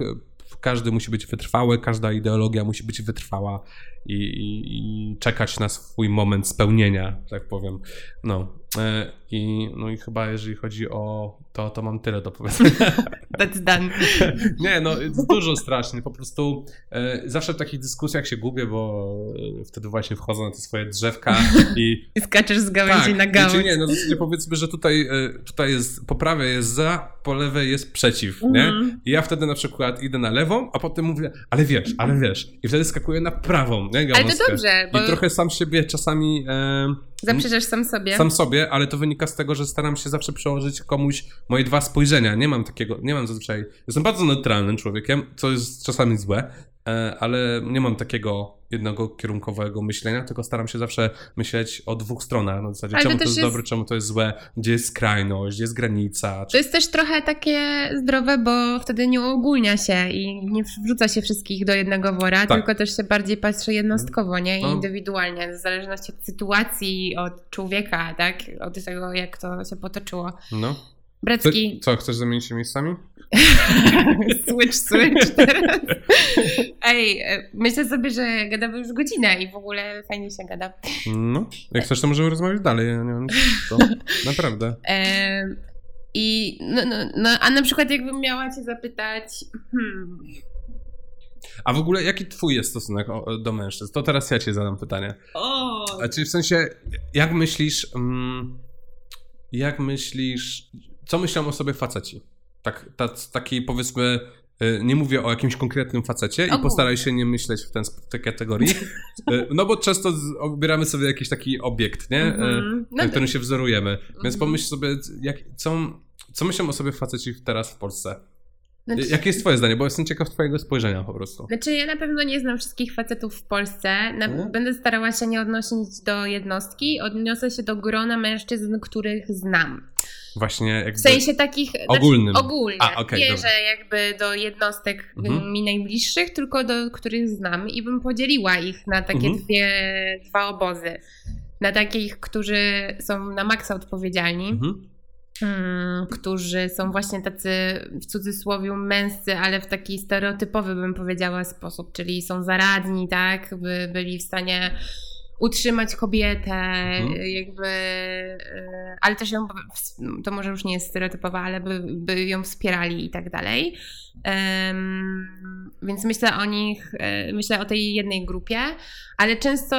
każdy musi być wytrwały, każda ideologia musi być wytrwała i, i, i czekać na swój moment spełnienia, tak powiem. No, e, i, no i chyba jeżeli chodzi o to, to mam tyle do powiedzenia.
That's done.
Nie, no dużo strasznie. Po prostu e, zawsze w takich dyskusjach się gubię, bo e, wtedy właśnie wchodzę na te swoje drzewka i...
I skaczesz z gałęzi tak, na gałąź.
nie, no zasadzie powiedzmy, że tutaj, e, tutaj jest, po prawej jest za, po lewej jest przeciw, mm. nie? Mhm. I ja wtedy na przykład idę na lewą, a potem mówię, ale wiesz, ale wiesz. I wtedy skakuję na prawą, nie?
Gałązkę. Ale to dobrze,
bo... I trochę sam siebie czasami... E,
Zaprzeczasz sam sobie.
Sam sobie, ale to wynika z tego, że staram się zawsze przełożyć komuś moje dwa spojrzenia. Nie mam takiego, nie mam zazwyczaj. Jestem bardzo neutralnym człowiekiem, co jest czasami złe, ale nie mam takiego jednego kierunkowego myślenia, tylko staram się zawsze myśleć o dwóch stronach. Na zasadzie, czemu to jest, jest, dobre, czemu to jest złe, gdzie jest skrajność, gdzie jest granica.
Czy... To jest też trochę takie zdrowe, bo wtedy nie uogólnia się i nie wrzuca się wszystkich do jednego wora, tak. tylko też się bardziej patrzy jednostkowo, nie? No. Indywidualnie, w zależności od sytuacji, od człowieka, tak? Od tego, jak to się potoczyło.
No.
Bracki.
Co, chcesz zamienić się miejscami?
switch, switch teraz. Ej, e, myślę sobie, że gadamy już godzinę i w ogóle fajnie się gada.
No, jak chcesz, to możemy rozmawiać dalej. Ja nie mam to, Naprawdę.
E, I no, no, no, a na przykład jakbym miała cię zapytać, hmm,
A w ogóle jaki twój jest stosunek do mężczyzn? To teraz ja ci zadam pytanie.
o,
A czy w sensie, jak myślisz, mm, jak myślisz, co myślą o sobie faceci? Tak, ta, taki powiedzmy, y, nie mówię o jakimś konkretnym facecie i postaraj się nie myśleć w, ten, w tej kategorii, Y, no bo często obieramy sobie jakiś taki obiekt, nie?
No
na
to-
którym się wzorujemy. Więc
Mhm.
pomyśl sobie, jak, co, co myślą o sobie faceci teraz w Polsce?
znaczy,
Jakie jest twoje zdanie? Bo jestem ciekaw twojego spojrzenia po prostu.
Znaczy, ja na pewno nie znam wszystkich facetów w Polsce. Na,
Mhm.
Będę starała się nie odnosić do jednostki, odniosę się do grona mężczyzn, których znam.
Właśnie jakby...
W sensie takich.
Ogólnym.
Znaczy, ogólnie.
A,
nie,
dobra.
że jakby do jednostek
Mhm.
mi najbliższych, tylko do których znam i bym podzieliła ich na takie
Mhm.
dwie, dwa obozy. Na takich, którzy są na maksa odpowiedzialni.
Mhm.
Mm, którzy są właśnie tacy w cudzysłowie męscy, ale w taki stereotypowy bym powiedziała sposób, czyli są zaradni, tak, by byli w stanie utrzymać kobietę,
Mhm.
jakby, e, ale też ją, to może już nie jest stereotypowa, ale by, by ją wspierali i tak dalej. Em, więc myślę o nich, e, myślę o tej jednej grupie, ale często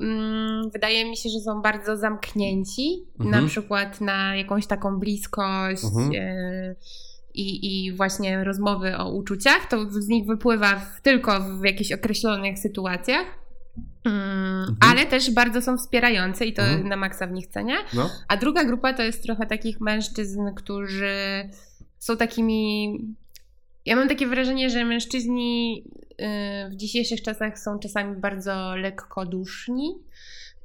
mm, wydaje mi się, że są bardzo zamknięci,
Mhm.
na przykład na jakąś taką bliskość.
Mhm.
e, I, I właśnie rozmowy o uczuciach, to z nich wypływa w, tylko w jakichś określonych sytuacjach. Mm, Ale też bardzo są wspierające i to
Mhm.
na maksa w nich cenię.
No.
A druga grupa to jest trochę takich mężczyzn, którzy są takimi. Ja mam takie wrażenie, że mężczyźni y, w dzisiejszych czasach są czasami bardzo lekkoduszni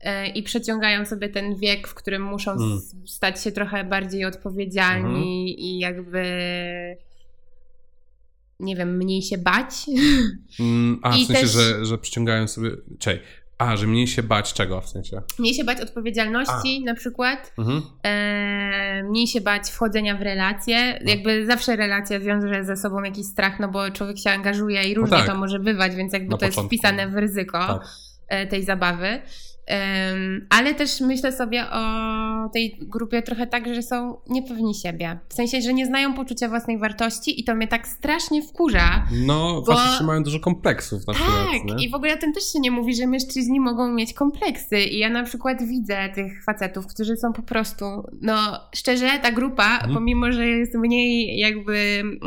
y, i przeciągają sobie ten wiek, w którym muszą
Mm.
stać się trochę bardziej odpowiedzialni i jakby. Nie wiem, mniej się bać.
Mm, a,
I
w sensie,
też-
że, że przyciągają sobie... Czej. A, że mniej się bać czego w sensie?
mniej się bać odpowiedzialności na przykład.
Mhm.
e, mniej się bać wchodzenia w relacje.
No.
Jakby zawsze relacja wiąże ze sobą jakiś strach, no bo człowiek się angażuje i różnie
tak.
to może bywać, więc jakby
Na
to jest
początku.
wpisane w ryzyko
Tak.
e, tej zabawy. Ale też myślę sobie o tej grupie trochę tak, że są niepewni siebie. W sensie, że nie znają poczucia własnej wartości i to mnie tak strasznie wkurza.
No,
Bo-
faceci mają dużo kompleksów na przykład,
Tak, i w ogóle o tym też się nie mówi, że mężczyźni mogą mieć kompleksy. I ja na przykład widzę tych facetów, którzy są po prostu, no szczerze, ta grupa,
Mhm.
pomimo, że jest mniej jakby mm,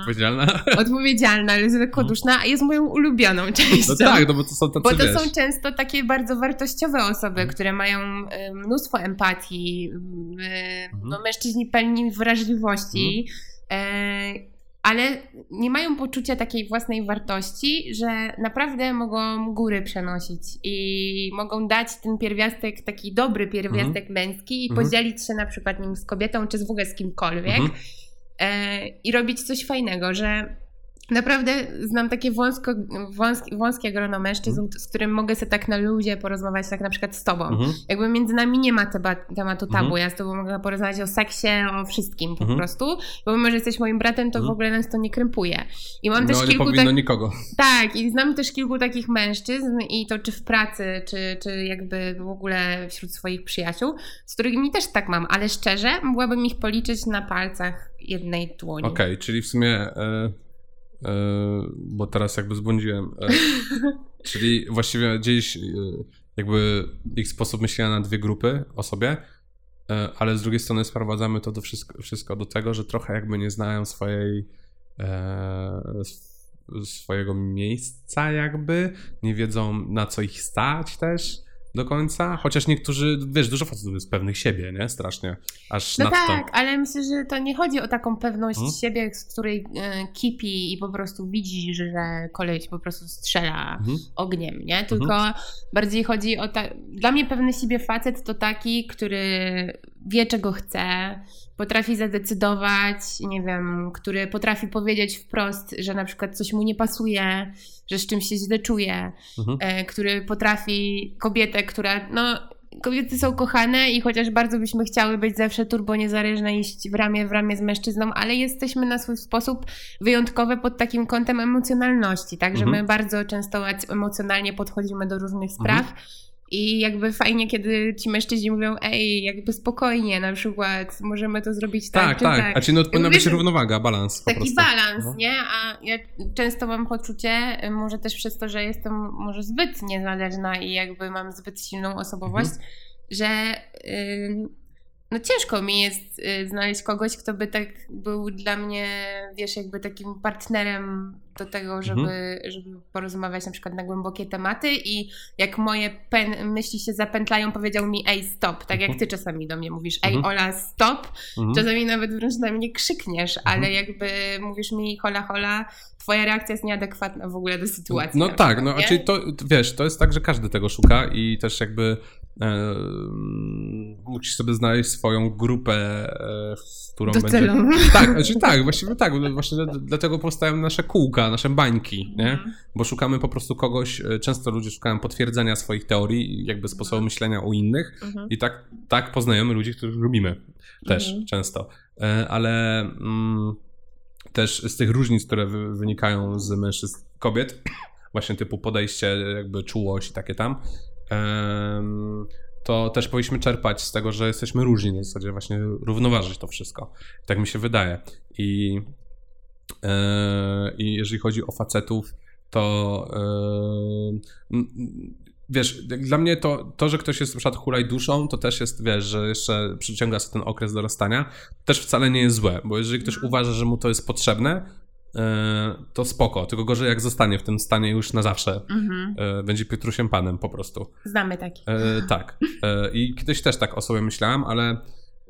Odpowiedzialna?
odpowiedzialna, ale jest lekkoduszna, jest moją ulubioną częścią.
No tak, no bo to są tacy,
Bo to
wiesz...
są często takie bardzo wartościowe osoby,
Mhm.
które mają mnóstwo empatii, y,
Mhm.
no, mężczyźni pełni wrażliwości, y, ale nie mają poczucia takiej własnej wartości, że naprawdę mogą góry przenosić i mogą dać ten pierwiastek, taki dobry pierwiastek męski i
Mhm.
podzielić się na przykład nim z kobietą czy z w ogóle z kimkolwiek
Mhm.
e, i robić coś fajnego, że naprawdę znam takie wąsko, wąskie, wąskie grono mężczyzn, z którym mogę sobie tak na luzie porozmawiać, tak na przykład z tobą.
Mhm.
Jakby między nami nie ma teba, tematu tabu,
Mhm.
ja z tobą mogę porozmawiać o seksie, o wszystkim po
Mhm.
prostu, bo mimo, że jesteś moim bratem, to w
Mhm.
ogóle nas to nie krępuje. I mam też
No nie
kilku
powinno
tak,
nikogo.
tak, i znam też kilku takich mężczyzn i to czy w pracy, czy, czy jakby w ogóle wśród swoich przyjaciół, z którymi też tak mam, ale szczerze mogłabym ich policzyć na palcach jednej dłoni.
Okej, czyli w sumie... E, bo teraz jakby zbłądziłem. E, czyli właściwie gdzieś e, jakby ich sposób myślenia na dwie grupy o sobie, e, ale z drugiej strony sprowadzamy to do wszystko, wszystko do tego, że trochę jakby nie znają swojej e, sw- swojego miejsca jakby, nie wiedzą na co ich stać też do końca, chociaż niektórzy, wiesz, dużo facetów jest pewnych siebie, nie? Strasznie, aż
No
nadto.
tak, ale myślę, że to nie chodzi o taką pewność
Mhm.
siebie, z której e, kipi i po prostu widzi, że koleś po prostu strzela
Mhm.
ogniem, nie? Tylko bardziej chodzi o tak. Dla mnie pewny siebie facet to taki, który wie, czego chce, potrafi zadecydować, nie wiem, który potrafi powiedzieć wprost, że na przykład coś mu nie pasuje, że z czymś się źle czuje,
Mhm.
e, który potrafi kobietę, która, no, kobiety są kochane i chociaż bardzo byśmy chciały być zawsze turbo niezależne, iść w ramię w ramię z mężczyzną, ale jesteśmy na swój sposób wyjątkowe pod takim kątem emocjonalności, tak, że
Mhm.
my bardzo często emocjonalnie podchodzimy do różnych spraw.
Mhm.
I jakby fajnie, kiedy ci mężczyźni mówią, ej, jakby spokojnie, na przykład możemy to zrobić tak,
Tak,
czy
tak.
tak.
A ci no, powinna być równowaga, balans
Taki
prostu.
balans,
No.
nie? A ja często mam poczucie, y, może też przez to, że jestem może zbyt niezależna i jakby mam zbyt silną osobowość,
Mhm.
że y, no ciężko mi jest y, znaleźć kogoś, kto by tak był dla mnie, wiesz, jakby takim partnerem do tego, żeby,
Mhm.
żeby porozmawiać na przykład na głębokie tematy i jak moje pen, myśli się zapętlają, powiedział mi ej stop, tak jak
Mhm.
ty czasami do mnie mówisz ej
Mhm.
Ola stop. Czasami nawet wręcz na mnie krzykniesz, ale jakby mówisz mi hola hola, twoja reakcja jest nieadekwatna w ogóle do sytuacji.
No tak,
przykład,
no czyli to wiesz, to jest tak, że każdy tego szuka i też jakby e, musisz sobie znaleźć swoją grupę, e, w którą będzie...
Docelowo.
Tak, znaczy tak, właściwie tak, właśnie dla- dlatego powstają nasze kółka, nasze bańki, nie?
Mhm.
Bo szukamy po prostu kogoś, e, często ludzie szukają potwierdzenia swoich teorii, jakby sposobu
Mhm.
myślenia o innych
Mhm.
i tak, tak poznajemy ludzi, których lubimy też
Mhm.
często. E, Ale mm, też z tych różnic, które wy, wynikają z mężczyzn kobiet, właśnie typu podejście, jakby czułość i takie tam, to też powinniśmy czerpać z tego, że jesteśmy różni, na zasadzie właśnie równoważyć to wszystko. Tak mi się wydaje. I, e, i jeżeli chodzi o facetów, to wiesz, dla mnie to, to, że ktoś jest na przykład hulaj duszą, to też jest, wiesz, że jeszcze przyciąga sobie ten okres dorastania, też wcale nie jest złe, bo jeżeli ktoś
Mhm.
uważa, że mu to jest potrzebne, to spoko, tylko gorzej jak zostanie w tym stanie już na zawsze.
Mhm.
E, Będzie Piotrusiem Panem po prostu.
Znamy takie.
E, tak. E, I kiedyś też tak o sobie myślałem, ale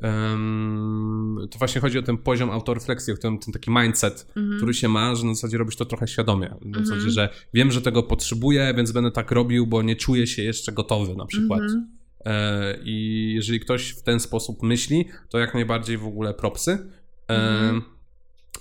em, to właśnie chodzi o ten poziom autorefleksji, o ten, ten taki mindset,
Mhm.
który się ma, że na zasadzie robisz to trochę świadomie. W
Mhm.
zasadzie, że wiem, że tego potrzebuję, więc będę tak robił, bo nie czuję się jeszcze gotowy na przykład.
Mhm.
E, I jeżeli ktoś w ten sposób myśli, to jak najbardziej w ogóle propsy. E,
Mhm.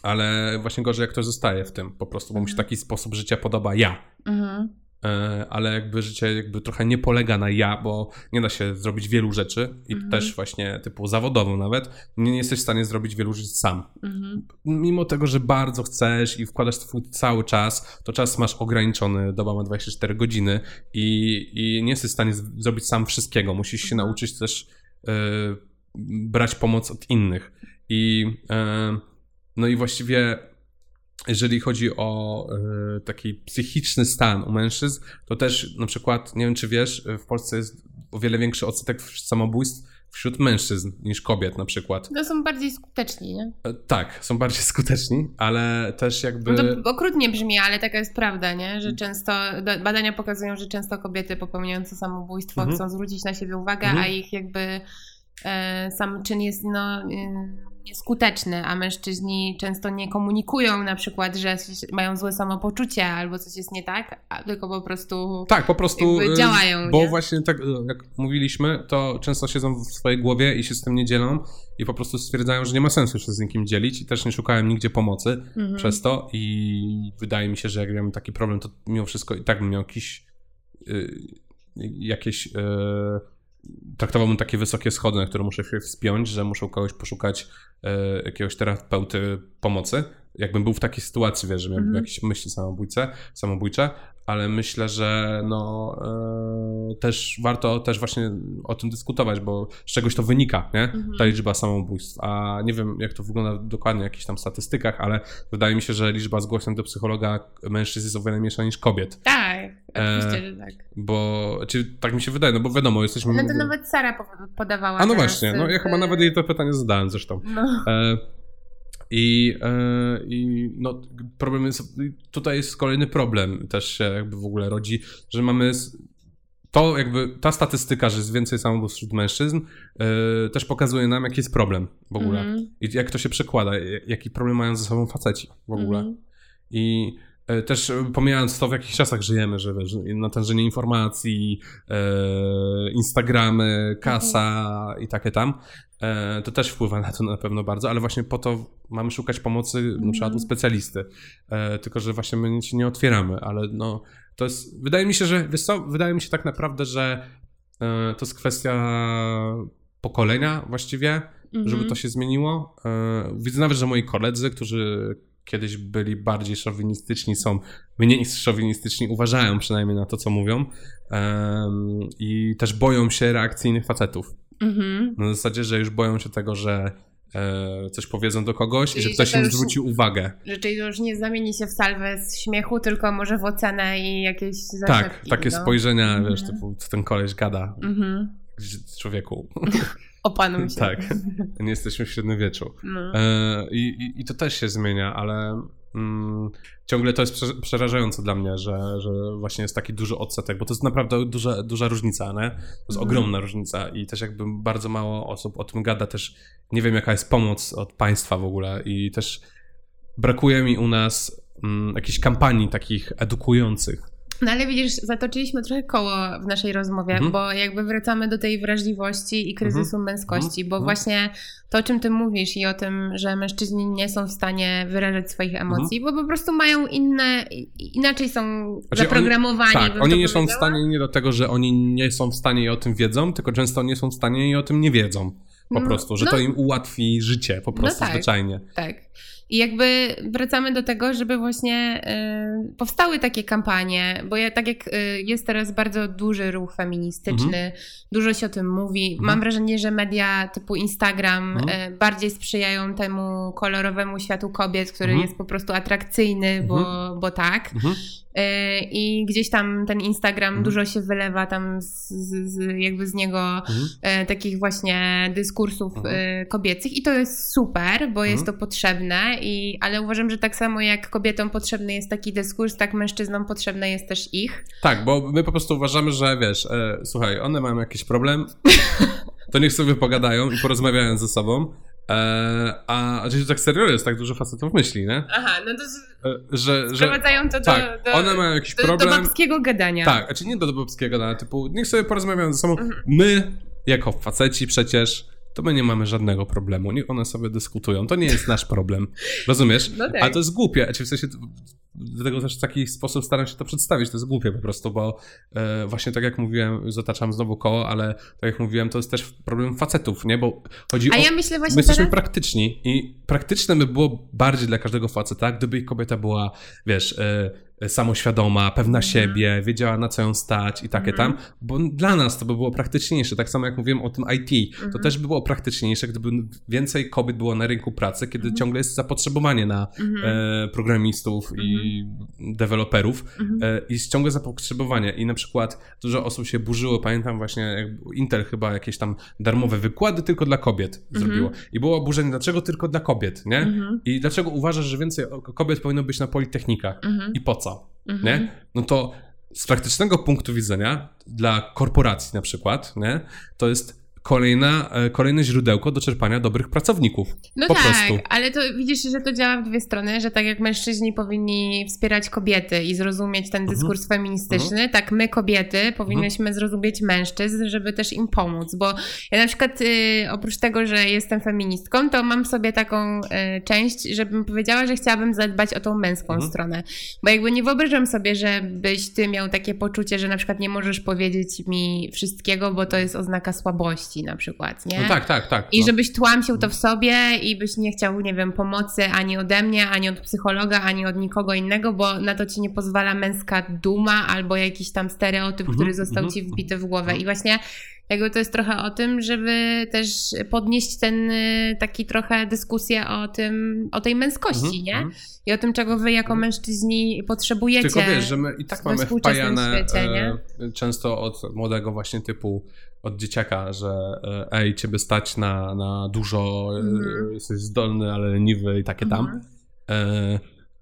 Ale właśnie gorzej, jak ktoś zostaje w tym po prostu, bo mu się
Mhm.
taki sposób życia podoba ja.
Mhm.
E, ale jakby życie jakby trochę nie polega na ja, bo nie da się zrobić wielu rzeczy i
Mhm.
też właśnie typu zawodowo nawet, nie, nie jesteś w stanie zrobić wielu rzeczy sam.
Mhm.
Mimo tego, że bardzo chcesz i wkładasz swój cały czas, to czas masz ograniczony, doba ma 24 godziny i, i nie jesteś w stanie z- zrobić sam wszystkiego. Musisz się
Mhm.
nauczyć też e, brać pomoc od innych. I e, no i właściwie jeżeli chodzi o e, taki psychiczny stan u mężczyzn, to też na przykład, nie wiem czy wiesz, w Polsce jest o wiele większy odsetek samobójstw wśród mężczyzn niż kobiet na przykład.
To są bardziej skuteczni, nie?
E, Tak, są bardziej skuteczni, ale też jakby...
No to okrutnie brzmi, ale taka jest prawda, nie? Że często, do- badania pokazują, że często kobiety popełniające samobójstwo
Mhm.
chcą zwrócić na siebie uwagę,
Mhm.
a ich jakby e, sam czyn jest no, e, nieskuteczny, a mężczyźni często nie komunikują na przykład, że mają złe samopoczucie albo coś jest nie tak, tylko po prostu
Tak, po prostu. e,
działają,
Bo
nie?
właśnie tak, e, jak mówiliśmy, to często siedzą w swojej głowie i się z tym nie dzielą i po prostu stwierdzają, że nie ma sensu się z nikim dzielić i też nie szukałem nigdzie pomocy
Mhm.
przez to i wydaje mi się, że jak miałem taki problem, to mimo wszystko i tak bym miał jakiś y, jakieś y, traktowałbym takie wysokie schody, na które muszę się wspiąć, że muszę kogoś poszukać y, jakiegoś terapeuty pomocy. Jakbym był w takiej sytuacji, wiesz, że miałbym
Mhm.
jakieś myśli samobójce, samobójcze, ale myślę, że no y, też warto też właśnie o tym dyskutować, bo z czegoś to wynika, nie?
Mhm.
Ta liczba samobójstw. A nie wiem, jak to wygląda dokładnie w jakichś tam statystykach, ale wydaje mi się, że liczba zgłoszeń do psychologa mężczyzn jest o wiele mniejsza niż kobiet.
Tak, oczywiście,
E,
tak.
Bo, czy tak mi się wydaje, no bo wiadomo, jesteśmy...
No to nawet Sara po- podawała
A no właśnie, no ja
e,
chyba nawet jej to pytanie zadałem zresztą.
No.
E, I, e, I no, problem jest, tutaj jest kolejny problem też się jakby w ogóle rodzi, że mamy to jakby, ta statystyka, że jest więcej samobójstw wśród mężczyzn e, też pokazuje nam, jaki jest problem w ogóle.
Mhm.
I jak to się przekłada, jaki problem mają ze sobą faceci w ogóle.
Mhm.
I też e, pomijając to, w jakich czasach żyjemy, że wiesz, natężenie informacji, e, Instagramy, kasa i takie tam, e, to też wpływa na to na pewno bardzo, ale właśnie po to mamy szukać pomocy na przykład u
Mhm.
specjalisty. E, tylko, że właśnie my się nie otwieramy, ale no to jest, wydaje mi się, że, co, wydaje mi się tak naprawdę, że e, to jest kwestia pokolenia właściwie,
Mhm.
żeby to się zmieniło. E, Widzę nawet, że moi koledzy, którzy kiedyś byli bardziej szowinistyczni, są mniej szowinistyczni, uważają przynajmniej na to, co mówią em, i też boją się reakcji innych facetów.
Mhm.
Na zasadzie, że już boją się tego, że e, coś powiedzą do kogoś i,
I
że ktoś
to
im
już-
zwróci uwagę.
Że czyli to już nie zamieni się w salwę z śmiechu, tylko może w ocenę i jakieś
Tak, takie
no.
spojrzenia,
Mhm.
wiesz, typu, co ten koleś gada.
Mhm.
Człowieku,
Opanuj się.
tak, nie jesteśmy w średniowieczu.
No.
E, I, i, to też się zmienia, ale mm, ciągle to jest prze- przerażające dla mnie, że, że właśnie jest taki duży odsetek, bo to jest naprawdę duża, duża różnica, nie? To jest
Mhm.
ogromna różnica i też jakby bardzo mało osób o tym gada, też nie wiem jaka jest pomoc od państwa w ogóle i też brakuje mi u nas mm, jakichś kampanii takich edukujących.
No ale widzisz, zatoczyliśmy trochę koło w naszej rozmowie,
Mhm.
bo jakby wracamy do tej wrażliwości i kryzysu męskości,
Mhm.
bo
Mhm.
właśnie to, o czym ty mówisz i o tym, że mężczyźni nie są w stanie wyrażać swoich emocji, bo po prostu mają inne, inaczej są
Mhm. Znaczy,
zaprogramowani.
Tak, oni
to
nie są w stanie nie do tego, że oni nie są w stanie i o tym wiedzą, tylko często nie są w stanie i o tym nie wiedzą. Po
No,
prostu, że
no.
to im ułatwi życie, po prostu
tak.
zwyczajnie.
Tak. I jakby wracamy do tego, żeby właśnie y, powstały takie kampanie, bo ja, tak jak y, jest teraz bardzo duży ruch feministyczny, dużo się o tym mówi.
Mhm.
Mam wrażenie, że media typu Instagram
Mhm.
y, bardziej sprzyjają temu kolorowemu światu kobiet, który
Mhm.
jest po prostu atrakcyjny, bo, bo tak.
Mhm.
Y, I gdzieś tam ten Instagram
Mhm.
dużo się wylewa tam z, z, jakby z niego
Mhm.
e, takich właśnie dyskursów
Mhm.
e, kobiecych i to jest super, bo jest to potrzebne, i, ale uważam, że tak samo jak kobietom potrzebny jest taki dyskurs, tak mężczyznom potrzebne jest też ich.
Tak, bo my po prostu uważamy, że wiesz, e, słuchaj, one mają jakiś problem, to niech sobie pogadają i porozmawiają ze sobą. E, a że tak serio jest, tak dużo facetów myśli, nie?
Aha, no to
E, że,
sprowadzają to do,
tak,
do,
one mają jakiś
do, do
problem.
babskiego gadania.
Tak, znaczy nie do dobowskiego, ale typu niech sobie porozmawiają ze sobą.
Mhm.
My, jako faceci przecież, to my nie mamy żadnego problemu. Niech one sobie dyskutują. To nie jest nasz problem. Rozumiesz?
No tak.
Ale to jest głupie. W sensie, dlatego też w taki sposób staram się to przedstawić. To jest głupie po prostu, bo e, właśnie tak jak mówiłem, zataczam znowu koło, ale tak jak mówiłem, to jest też problem facetów, nie? Bo chodzi
A
o...
ja myślę
My
właśnie
jesteśmy
teraz...
praktyczni i praktyczne by było bardziej dla każdego faceta, gdyby ich kobieta była, wiesz, e, samoświadoma, pewna
Mhm.
siebie, wiedziała na co ją stać i takie
Mhm.
tam, bo dla nas to by było praktyczniejsze. Tak samo jak mówiłem o tym IT, to
Mhm.
też by było praktyczniejsze, gdyby więcej kobiet było na rynku pracy, kiedy ciągle jest zapotrzebowanie na e, programistów i deweloperów e, i ciągle zapotrzebowanie. I na przykład dużo osób się burzyło, pamiętam właśnie jak Intel chyba jakieś tam darmowe wykłady tylko dla kobiet zrobiło. I było oburzenie, dlaczego tylko dla kobiet, nie? I dlaczego uważasz, że więcej kobiet powinno być na politechnikach? I po co,
Mhm.
nie? No to z praktycznego punktu widzenia dla korporacji na przykład, nie? To jest kolejna, e, kolejne źródełko do czerpania dobrych pracowników.
No
po
tak,
prostu.
ale to widzisz, że to działa w dwie strony, że tak jak mężczyźni powinni wspierać kobiety i zrozumieć ten
Mhm.
dyskurs feministyczny, tak my kobiety powinnyśmy zrozumieć mężczyzn, żeby też im pomóc, bo ja na przykład y, oprócz tego, że jestem feministką, to mam sobie taką y, część, żebym powiedziała, że chciałabym zadbać o tą męską
Mhm.
stronę, bo jakby nie wyobrażam sobie, żebyś ty miał takie poczucie, że na przykład nie możesz powiedzieć mi wszystkiego, bo to jest oznaka słabości na przykład, nie?
No tak, tak, tak.
I
no.
żebyś tłamsił to w sobie i byś nie chciał, nie wiem, pomocy ani ode mnie, ani od psychologa, ani od nikogo innego, bo na to ci nie pozwala męska duma albo jakiś tam stereotyp,
Mhm,
który został
mhm,
ci wbity w głowę.
mhm.
I właśnie jakby to jest trochę o tym, żeby też podnieść ten y, taki trochę dyskusję o tym, o tej męskości,
Mhm,
nie?
mhm.
I o tym, czego wy jako mężczyźni potrzebujecie.
Tylko wiesz, że my i tak mamy wpajane
świecie,
e, często od młodego właśnie typu, od dzieciaka, że e, ej, ciebie stać na, na dużo, e,
Mhm.
jesteś zdolny, ale leniwy i takie tam.
Mhm.
E,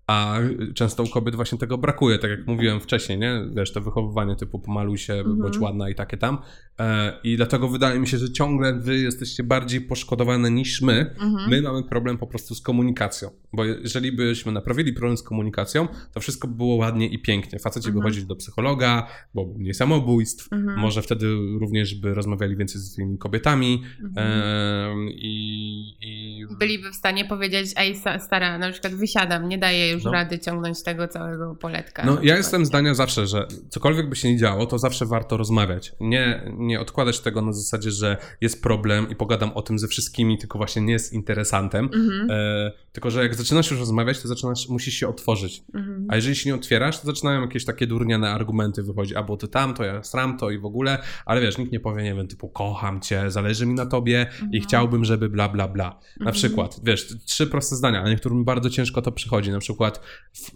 a często u kobiet właśnie tego brakuje, tak jak mówiłem wcześniej, nie? Wiesz, to wychowywanie typu pomaluj się,
Mhm.
bądź ładna i takie tam. E, I dlatego wydaje mi się, że ciągle wy jesteście bardziej poszkodowane niż my.
Mhm.
My mamy problem po prostu z komunikacją, bo jeżeli byśmy naprawili problem z komunikacją, to wszystko by było ładnie i pięknie. Faceci by
Mhm.
chodzili do psychologa, bo mniej samobójstw,
Mhm.
może wtedy również by rozmawiali więcej ze swoimi kobietami
Mhm.
em, i, i
byliby w stanie powiedzieć, ej stara, na przykład wysiadam, nie daję już
No.
rady ciągnąć tego całego poletka.
No, ja jestem zdania zawsze, że cokolwiek by się nie działo, to zawsze warto rozmawiać. Nie, nie nie odkładać tego na zasadzie, że jest problem i pogadam o tym ze wszystkimi, tylko właśnie nie z interesantem.
Mhm.
E, tylko, że jak zaczynasz już rozmawiać, to zaczynasz, musisz się otworzyć.
Mhm.
A jeżeli się nie otwierasz, to zaczynają jakieś takie durniane argumenty wychodzić, albo ty tam, to ja sram to i w ogóle, ale wiesz, nikt nie powie, nie wiem, typu kocham cię, zależy mi na tobie i
Mhm.
chciałbym, żeby bla, bla, bla. Na
Mhm.
przykład, wiesz, trzy proste zdania, a niektórym bardzo ciężko to przychodzi, na przykład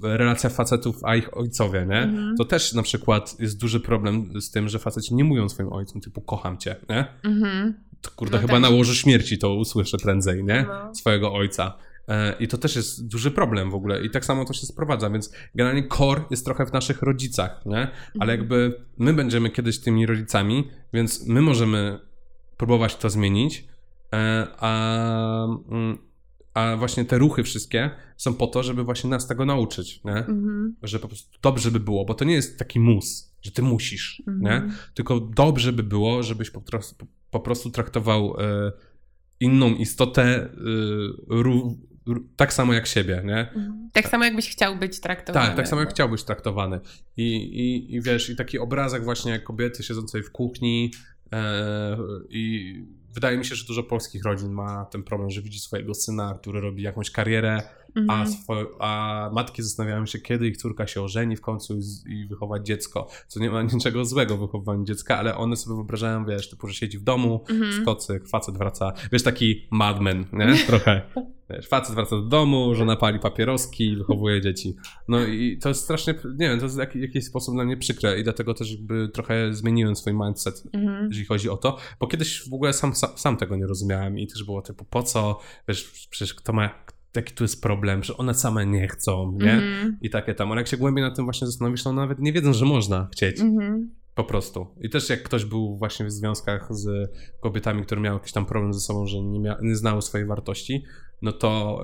relacja facetów a ich ojcowie, nie?
Mhm.
To też na przykład jest duży problem z tym, że faceci nie mówią swoim ojcom typu kocham cię, nie?
Mhm.
To kurde,
No
chyba
tak.
na łożu śmierci to usłyszę prędzej, nie?
No.
Swojego ojca. E, I to też jest duży problem w ogóle. I tak samo to się sprowadza, więc generalnie core jest trochę w naszych rodzicach, nie? Ale
Mhm.
jakby my będziemy kiedyś tymi rodzicami, więc my możemy próbować to zmienić, e, a, mm, a właśnie te ruchy wszystkie są po to, żeby właśnie nas tego nauczyć, nie?
Mhm.
Że po prostu dobrze by było, bo to nie jest taki mus, że ty musisz, nie?
Mhm.
tylko dobrze by było, żebyś po prostu, po prostu traktował e, inną istotę ró- ró- tak samo jak siebie, nie?
Mhm. Tak samo jakbyś chciał być traktowany.
Tak, tak samo jak chciał być traktowany. I, i, I wiesz, i taki obrazek właśnie kobiety siedzącej w kuchni e, i wydaje mi się, że dużo polskich rodzin ma ten problem, że widzi swojego syna, który robi jakąś karierę, a,
Mhm.
swo- a matki zastanawiają się, kiedy ich córka się ożeni w końcu i, z- i wychować dziecko. Co nie ma niczego złego w wychowywaniu dziecka, ale one sobie wyobrażają, wiesz, typu, że siedzi w domu,
Mhm.
w kocyk, facet wraca, wiesz, taki madman, nie? Trochę. Wiesz, facet wraca do domu, żona pali papieroski, wychowuje dzieci. No i to jest strasznie, nie wiem, to jest w jakiś, jakiś sposób dla mnie przykre i dlatego też jakby trochę zmieniłem swój mindset
Mhm.
jeżeli chodzi o to, bo kiedyś w ogóle sam, sam, sam tego nie rozumiałem i też było typu, po co, wiesz, przecież kto ma, jaki tu jest problem, że one same nie chcą, nie?
Mhm.
I takie tam, ale jak się głębiej nad tym właśnie zastanowisz, to nawet nie wiedzą, że można chcieć,
Mhm.
po prostu. I też jak ktoś był właśnie w związkach z kobietami, które miały jakiś tam problem ze sobą, że nie, mia- nie znały swojej wartości, no to,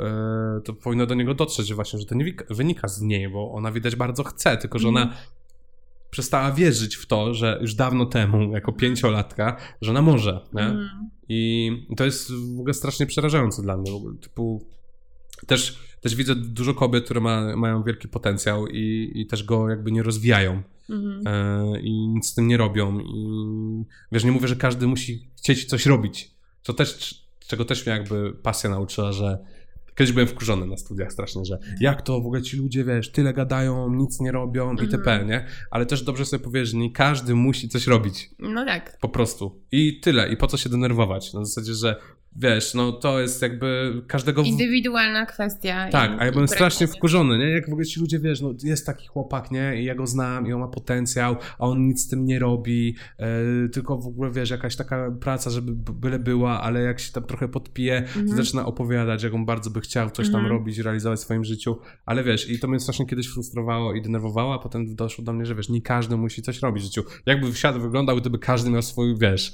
e, to powinno do niego dotrzeć, że właśnie, że to nie wynika z niej, bo ona widać bardzo chce, tylko że ona
Mhm.
przestała wierzyć w to, że już dawno temu, jako pięciolatka, że ona może, nie?
Mhm.
I to jest w ogóle strasznie przerażające dla mnie. Typu, też, też widzę dużo kobiet, które ma, mają wielki potencjał i, i też go jakby nie rozwijają
Mhm.
e, i nic z tym nie robią. I wiesz, nie mówię, że każdy musi chcieć coś robić. To też, czego też mnie jakby pasja nauczyła, że kiedyś byłem wkurzony na studiach strasznie, że jak to w ogóle ci ludzie, wiesz, tyle gadają, nic nie robią itp.,
Mhm.
nie? Ale też dobrze sobie powiedzieć, że nie każdy musi coś robić.
No tak.
Po prostu. I tyle. I po co się denerwować? Na zasadzie, że wiesz, no to jest jakby każdego...
Indywidualna kwestia.
Tak,
i-
a ja byłem strasznie wkurzony, nie? Jak w ogóle ci ludzie, wiesz, no jest taki chłopak, nie? I ja go znam i on ma potencjał, a on nic z tym nie robi, e, tylko w ogóle, wiesz, jakaś taka praca, żeby byle była, ale jak się tam trochę podpije, to
Mhm.
zaczyna opowiadać, jak on bardzo by chciał coś tam
Mhm.
robić, realizować w swoim życiu, ale wiesz, i to mnie strasznie kiedyś frustrowało i denerwowało, a potem doszło do mnie, że wiesz, nie każdy musi coś robić w życiu. Jakby świat wyglądał, gdyby każdy miał swój, wiesz,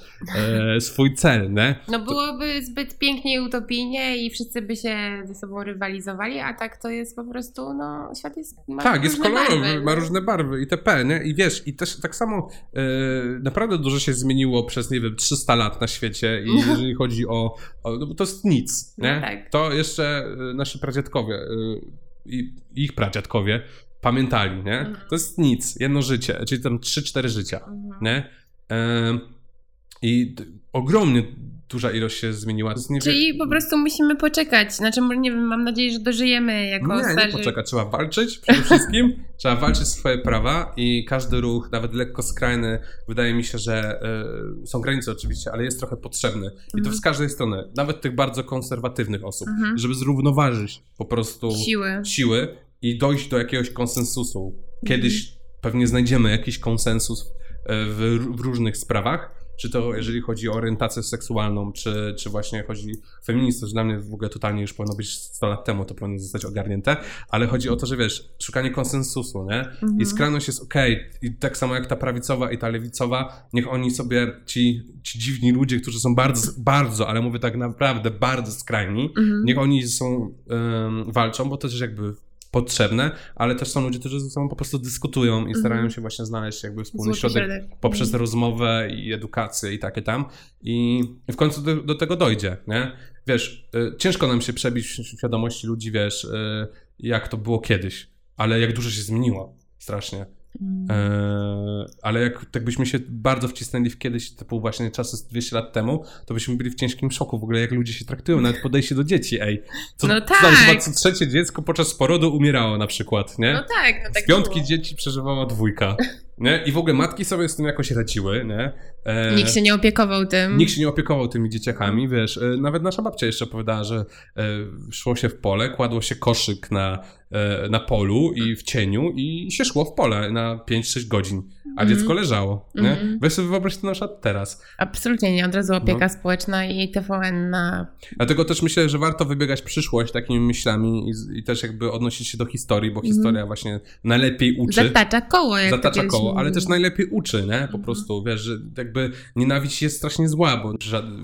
e, swój cel, nie?
No byłoby zbyt pięknie i utopijnie i wszyscy by się ze sobą rywalizowali, a tak to jest po prostu, no, świat jest ma
Tak, jest kolorowy,
barwy,
ma
no.
różne barwy itp., nie? I wiesz, i też tak samo e, naprawdę dużo się zmieniło przez, nie wiem, 300 lat na świecie i jeżeli chodzi o, o no to jest nic,
No
nie?
tak.
To jeszcze e, nasi pradziadkowie e, i ich pradziadkowie pamiętali, nie?
Mhm.
To jest nic, jedno życie, czyli tam 3-4 życia,
Mhm.
nie? E, I ogromnie duża ilość się zmieniła. To niewie-
Czyli po prostu musimy poczekać. Znaczy, nie wiem, mam nadzieję, że dożyjemy jako
Nie, nie
starzy.
poczekać. Trzeba walczyć przede wszystkim. trzeba walczyć swoje prawa i każdy ruch, nawet lekko skrajny, wydaje mi się, że y, są granice oczywiście, ale jest trochę potrzebny. I to
Mhm.
z każdej strony, nawet tych bardzo konserwatywnych osób,
Mhm.
żeby zrównoważyć po prostu
Siły.
siły i dojść do jakiegoś konsensusu. Kiedyś
Mhm.
pewnie znajdziemy jakiś konsensus e, w, w różnych sprawach. Czy to jeżeli chodzi o orientację seksualną, czy, czy właśnie chodzi o feminizm, to dla mnie w ogóle totalnie już powinno być 100 lat temu, to powinno zostać ogarnięte, ale chodzi o to, że wiesz, szukanie konsensusu, nie?
Mhm.
I skrajność jest okej. I tak samo jak ta prawicowa i ta lewicowa, niech oni sobie, ci, ci dziwni ludzie, którzy są bardzo, bardzo, ale mówię tak naprawdę bardzo skrajni,
Mhm.
niech oni są, em, walczą, bo to też jakby potrzebne, ale też są ludzie, którzy ze sobą po prostu dyskutują i starają
Mhm.
się właśnie znaleźć jakby wspólny środek
środek.
poprzez
Mhm.
rozmowę i edukację i takie tam. I w końcu do, do tego dojdzie, nie? Wiesz, y, ciężko nam się przebić w świadomości ludzi, wiesz, y, jak to było kiedyś, ale jak dużo się zmieniło, strasznie. Mm. E, ale jak tak byśmy się bardzo wcisnęli w kiedyś, typu właśnie czasy 200 lat temu, to byśmy byli w ciężkim szoku w ogóle, jak ludzie się traktują, nawet podejście do dzieci, ej. Co,
no tak.
Chyba co trzecie dziecko podczas porodu umierało na przykład, nie?
No tak, no tak
Z piątki było. dzieci przeżywała dwójka. Nie? I w ogóle matki sobie z tym jakoś radziły, nie?
E, nikt się nie opiekował tym.
Nikt się nie opiekował tymi dzieciakami, wiesz. E, nawet nasza babcia jeszcze opowiadała, że e, szło się w pole, kładło się koszyk na, e, na polu i w cieniu i się szło w pole na 5-6 godzin a mm. dziecko leżało. Nie? Mm. Weź sobie wyobraź to na przykład teraz.
Absolutnie nie, od razu opieka no. społeczna i TVN na...
Dlatego też myślę, że warto wybiegać przyszłość takimi myślami i, i też jakby odnosić się do historii, bo mm. historia właśnie najlepiej uczy.
Zatacza koło. Jak
Zatacza koło, ale też najlepiej uczy, nie? Po mhm. prostu, wiesz, że jakby nienawiść jest strasznie zła, bo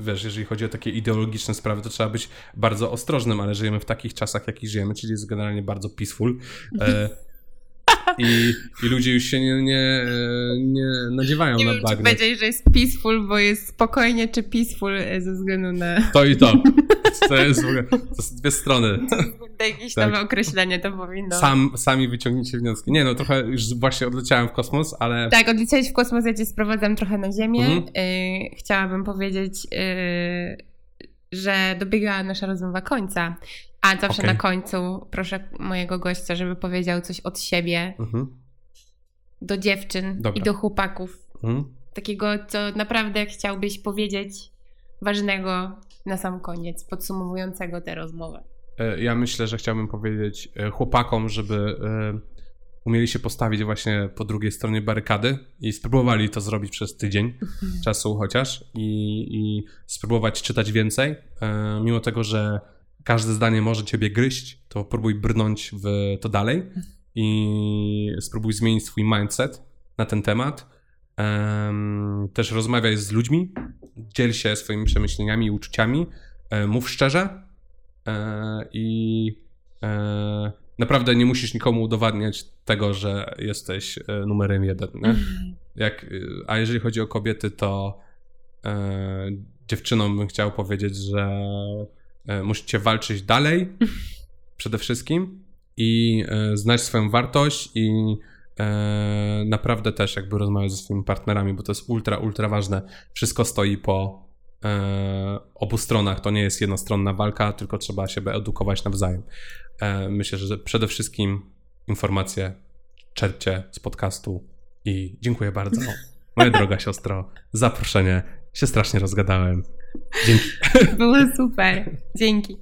wiesz, jeżeli chodzi o takie ideologiczne sprawy, to trzeba być bardzo ostrożnym, ale żyjemy w takich czasach, jakich żyjemy, czyli jest generalnie bardzo peaceful. E, i, i ludzie już się nie, nie, nie nadziewają
nie
na
wiem,
bagno.
Czy powiedzieć, że jest peaceful, bo jest spokojnie, czy peaceful e, ze względu na...
To i to. To jest w ogóle, to są dwie strony.
To jakieś tak. nowe określenie to powinno.
Sam, sami wyciągnijcie wnioski. Nie no, trochę już właśnie odleciałem w kosmos, ale...
Tak, odleciałeś w kosmos, ja cię sprowadzam trochę na Ziemię. Mhm. Y, chciałabym powiedzieć... Y, że dobiega nasza rozmowa końca. A zawsze okay. na końcu proszę mojego gościa, żeby powiedział coś od siebie mhm. do dziewczyn Dobra. i do chłopaków. Mhm. Takiego, co naprawdę chciałbyś powiedzieć ważnego na sam koniec, podsumowującego tę rozmowę.
E, ja myślę, że chciałbym powiedzieć e, chłopakom, żeby e, umieli się postawić właśnie po drugiej stronie barykady i spróbowali to zrobić przez tydzień czasu chociaż i, i spróbować czytać więcej, mimo tego, że każde zdanie może ciebie gryźć, to próbuj brnąć w to dalej i spróbuj zmienić swój mindset na ten temat. też rozmawiaj z ludźmi, dziel się swoimi przemyśleniami i uczuciami, e, mów szczerze e, i e, naprawdę nie musisz nikomu udowadniać tego, że jesteś numerem jeden. Nie? Jak, a jeżeli chodzi o kobiety, to dziewczynom bym chciał powiedzieć, że musicie walczyć dalej przede wszystkim i e, znać swoją wartość i e, naprawdę też jakby rozmawiać ze swoimi partnerami, bo to jest ultra, ultra ważne. Wszystko stoi po obu stronach. To nie jest jednostronna walka, tylko trzeba się edukować nawzajem. Myślę, że przede wszystkim informacje czerpcie z podcastu i dziękuję bardzo. Moja droga siostro, zaproszenie. Się strasznie rozgadałem. Dzięki.
Było super. Dzięki.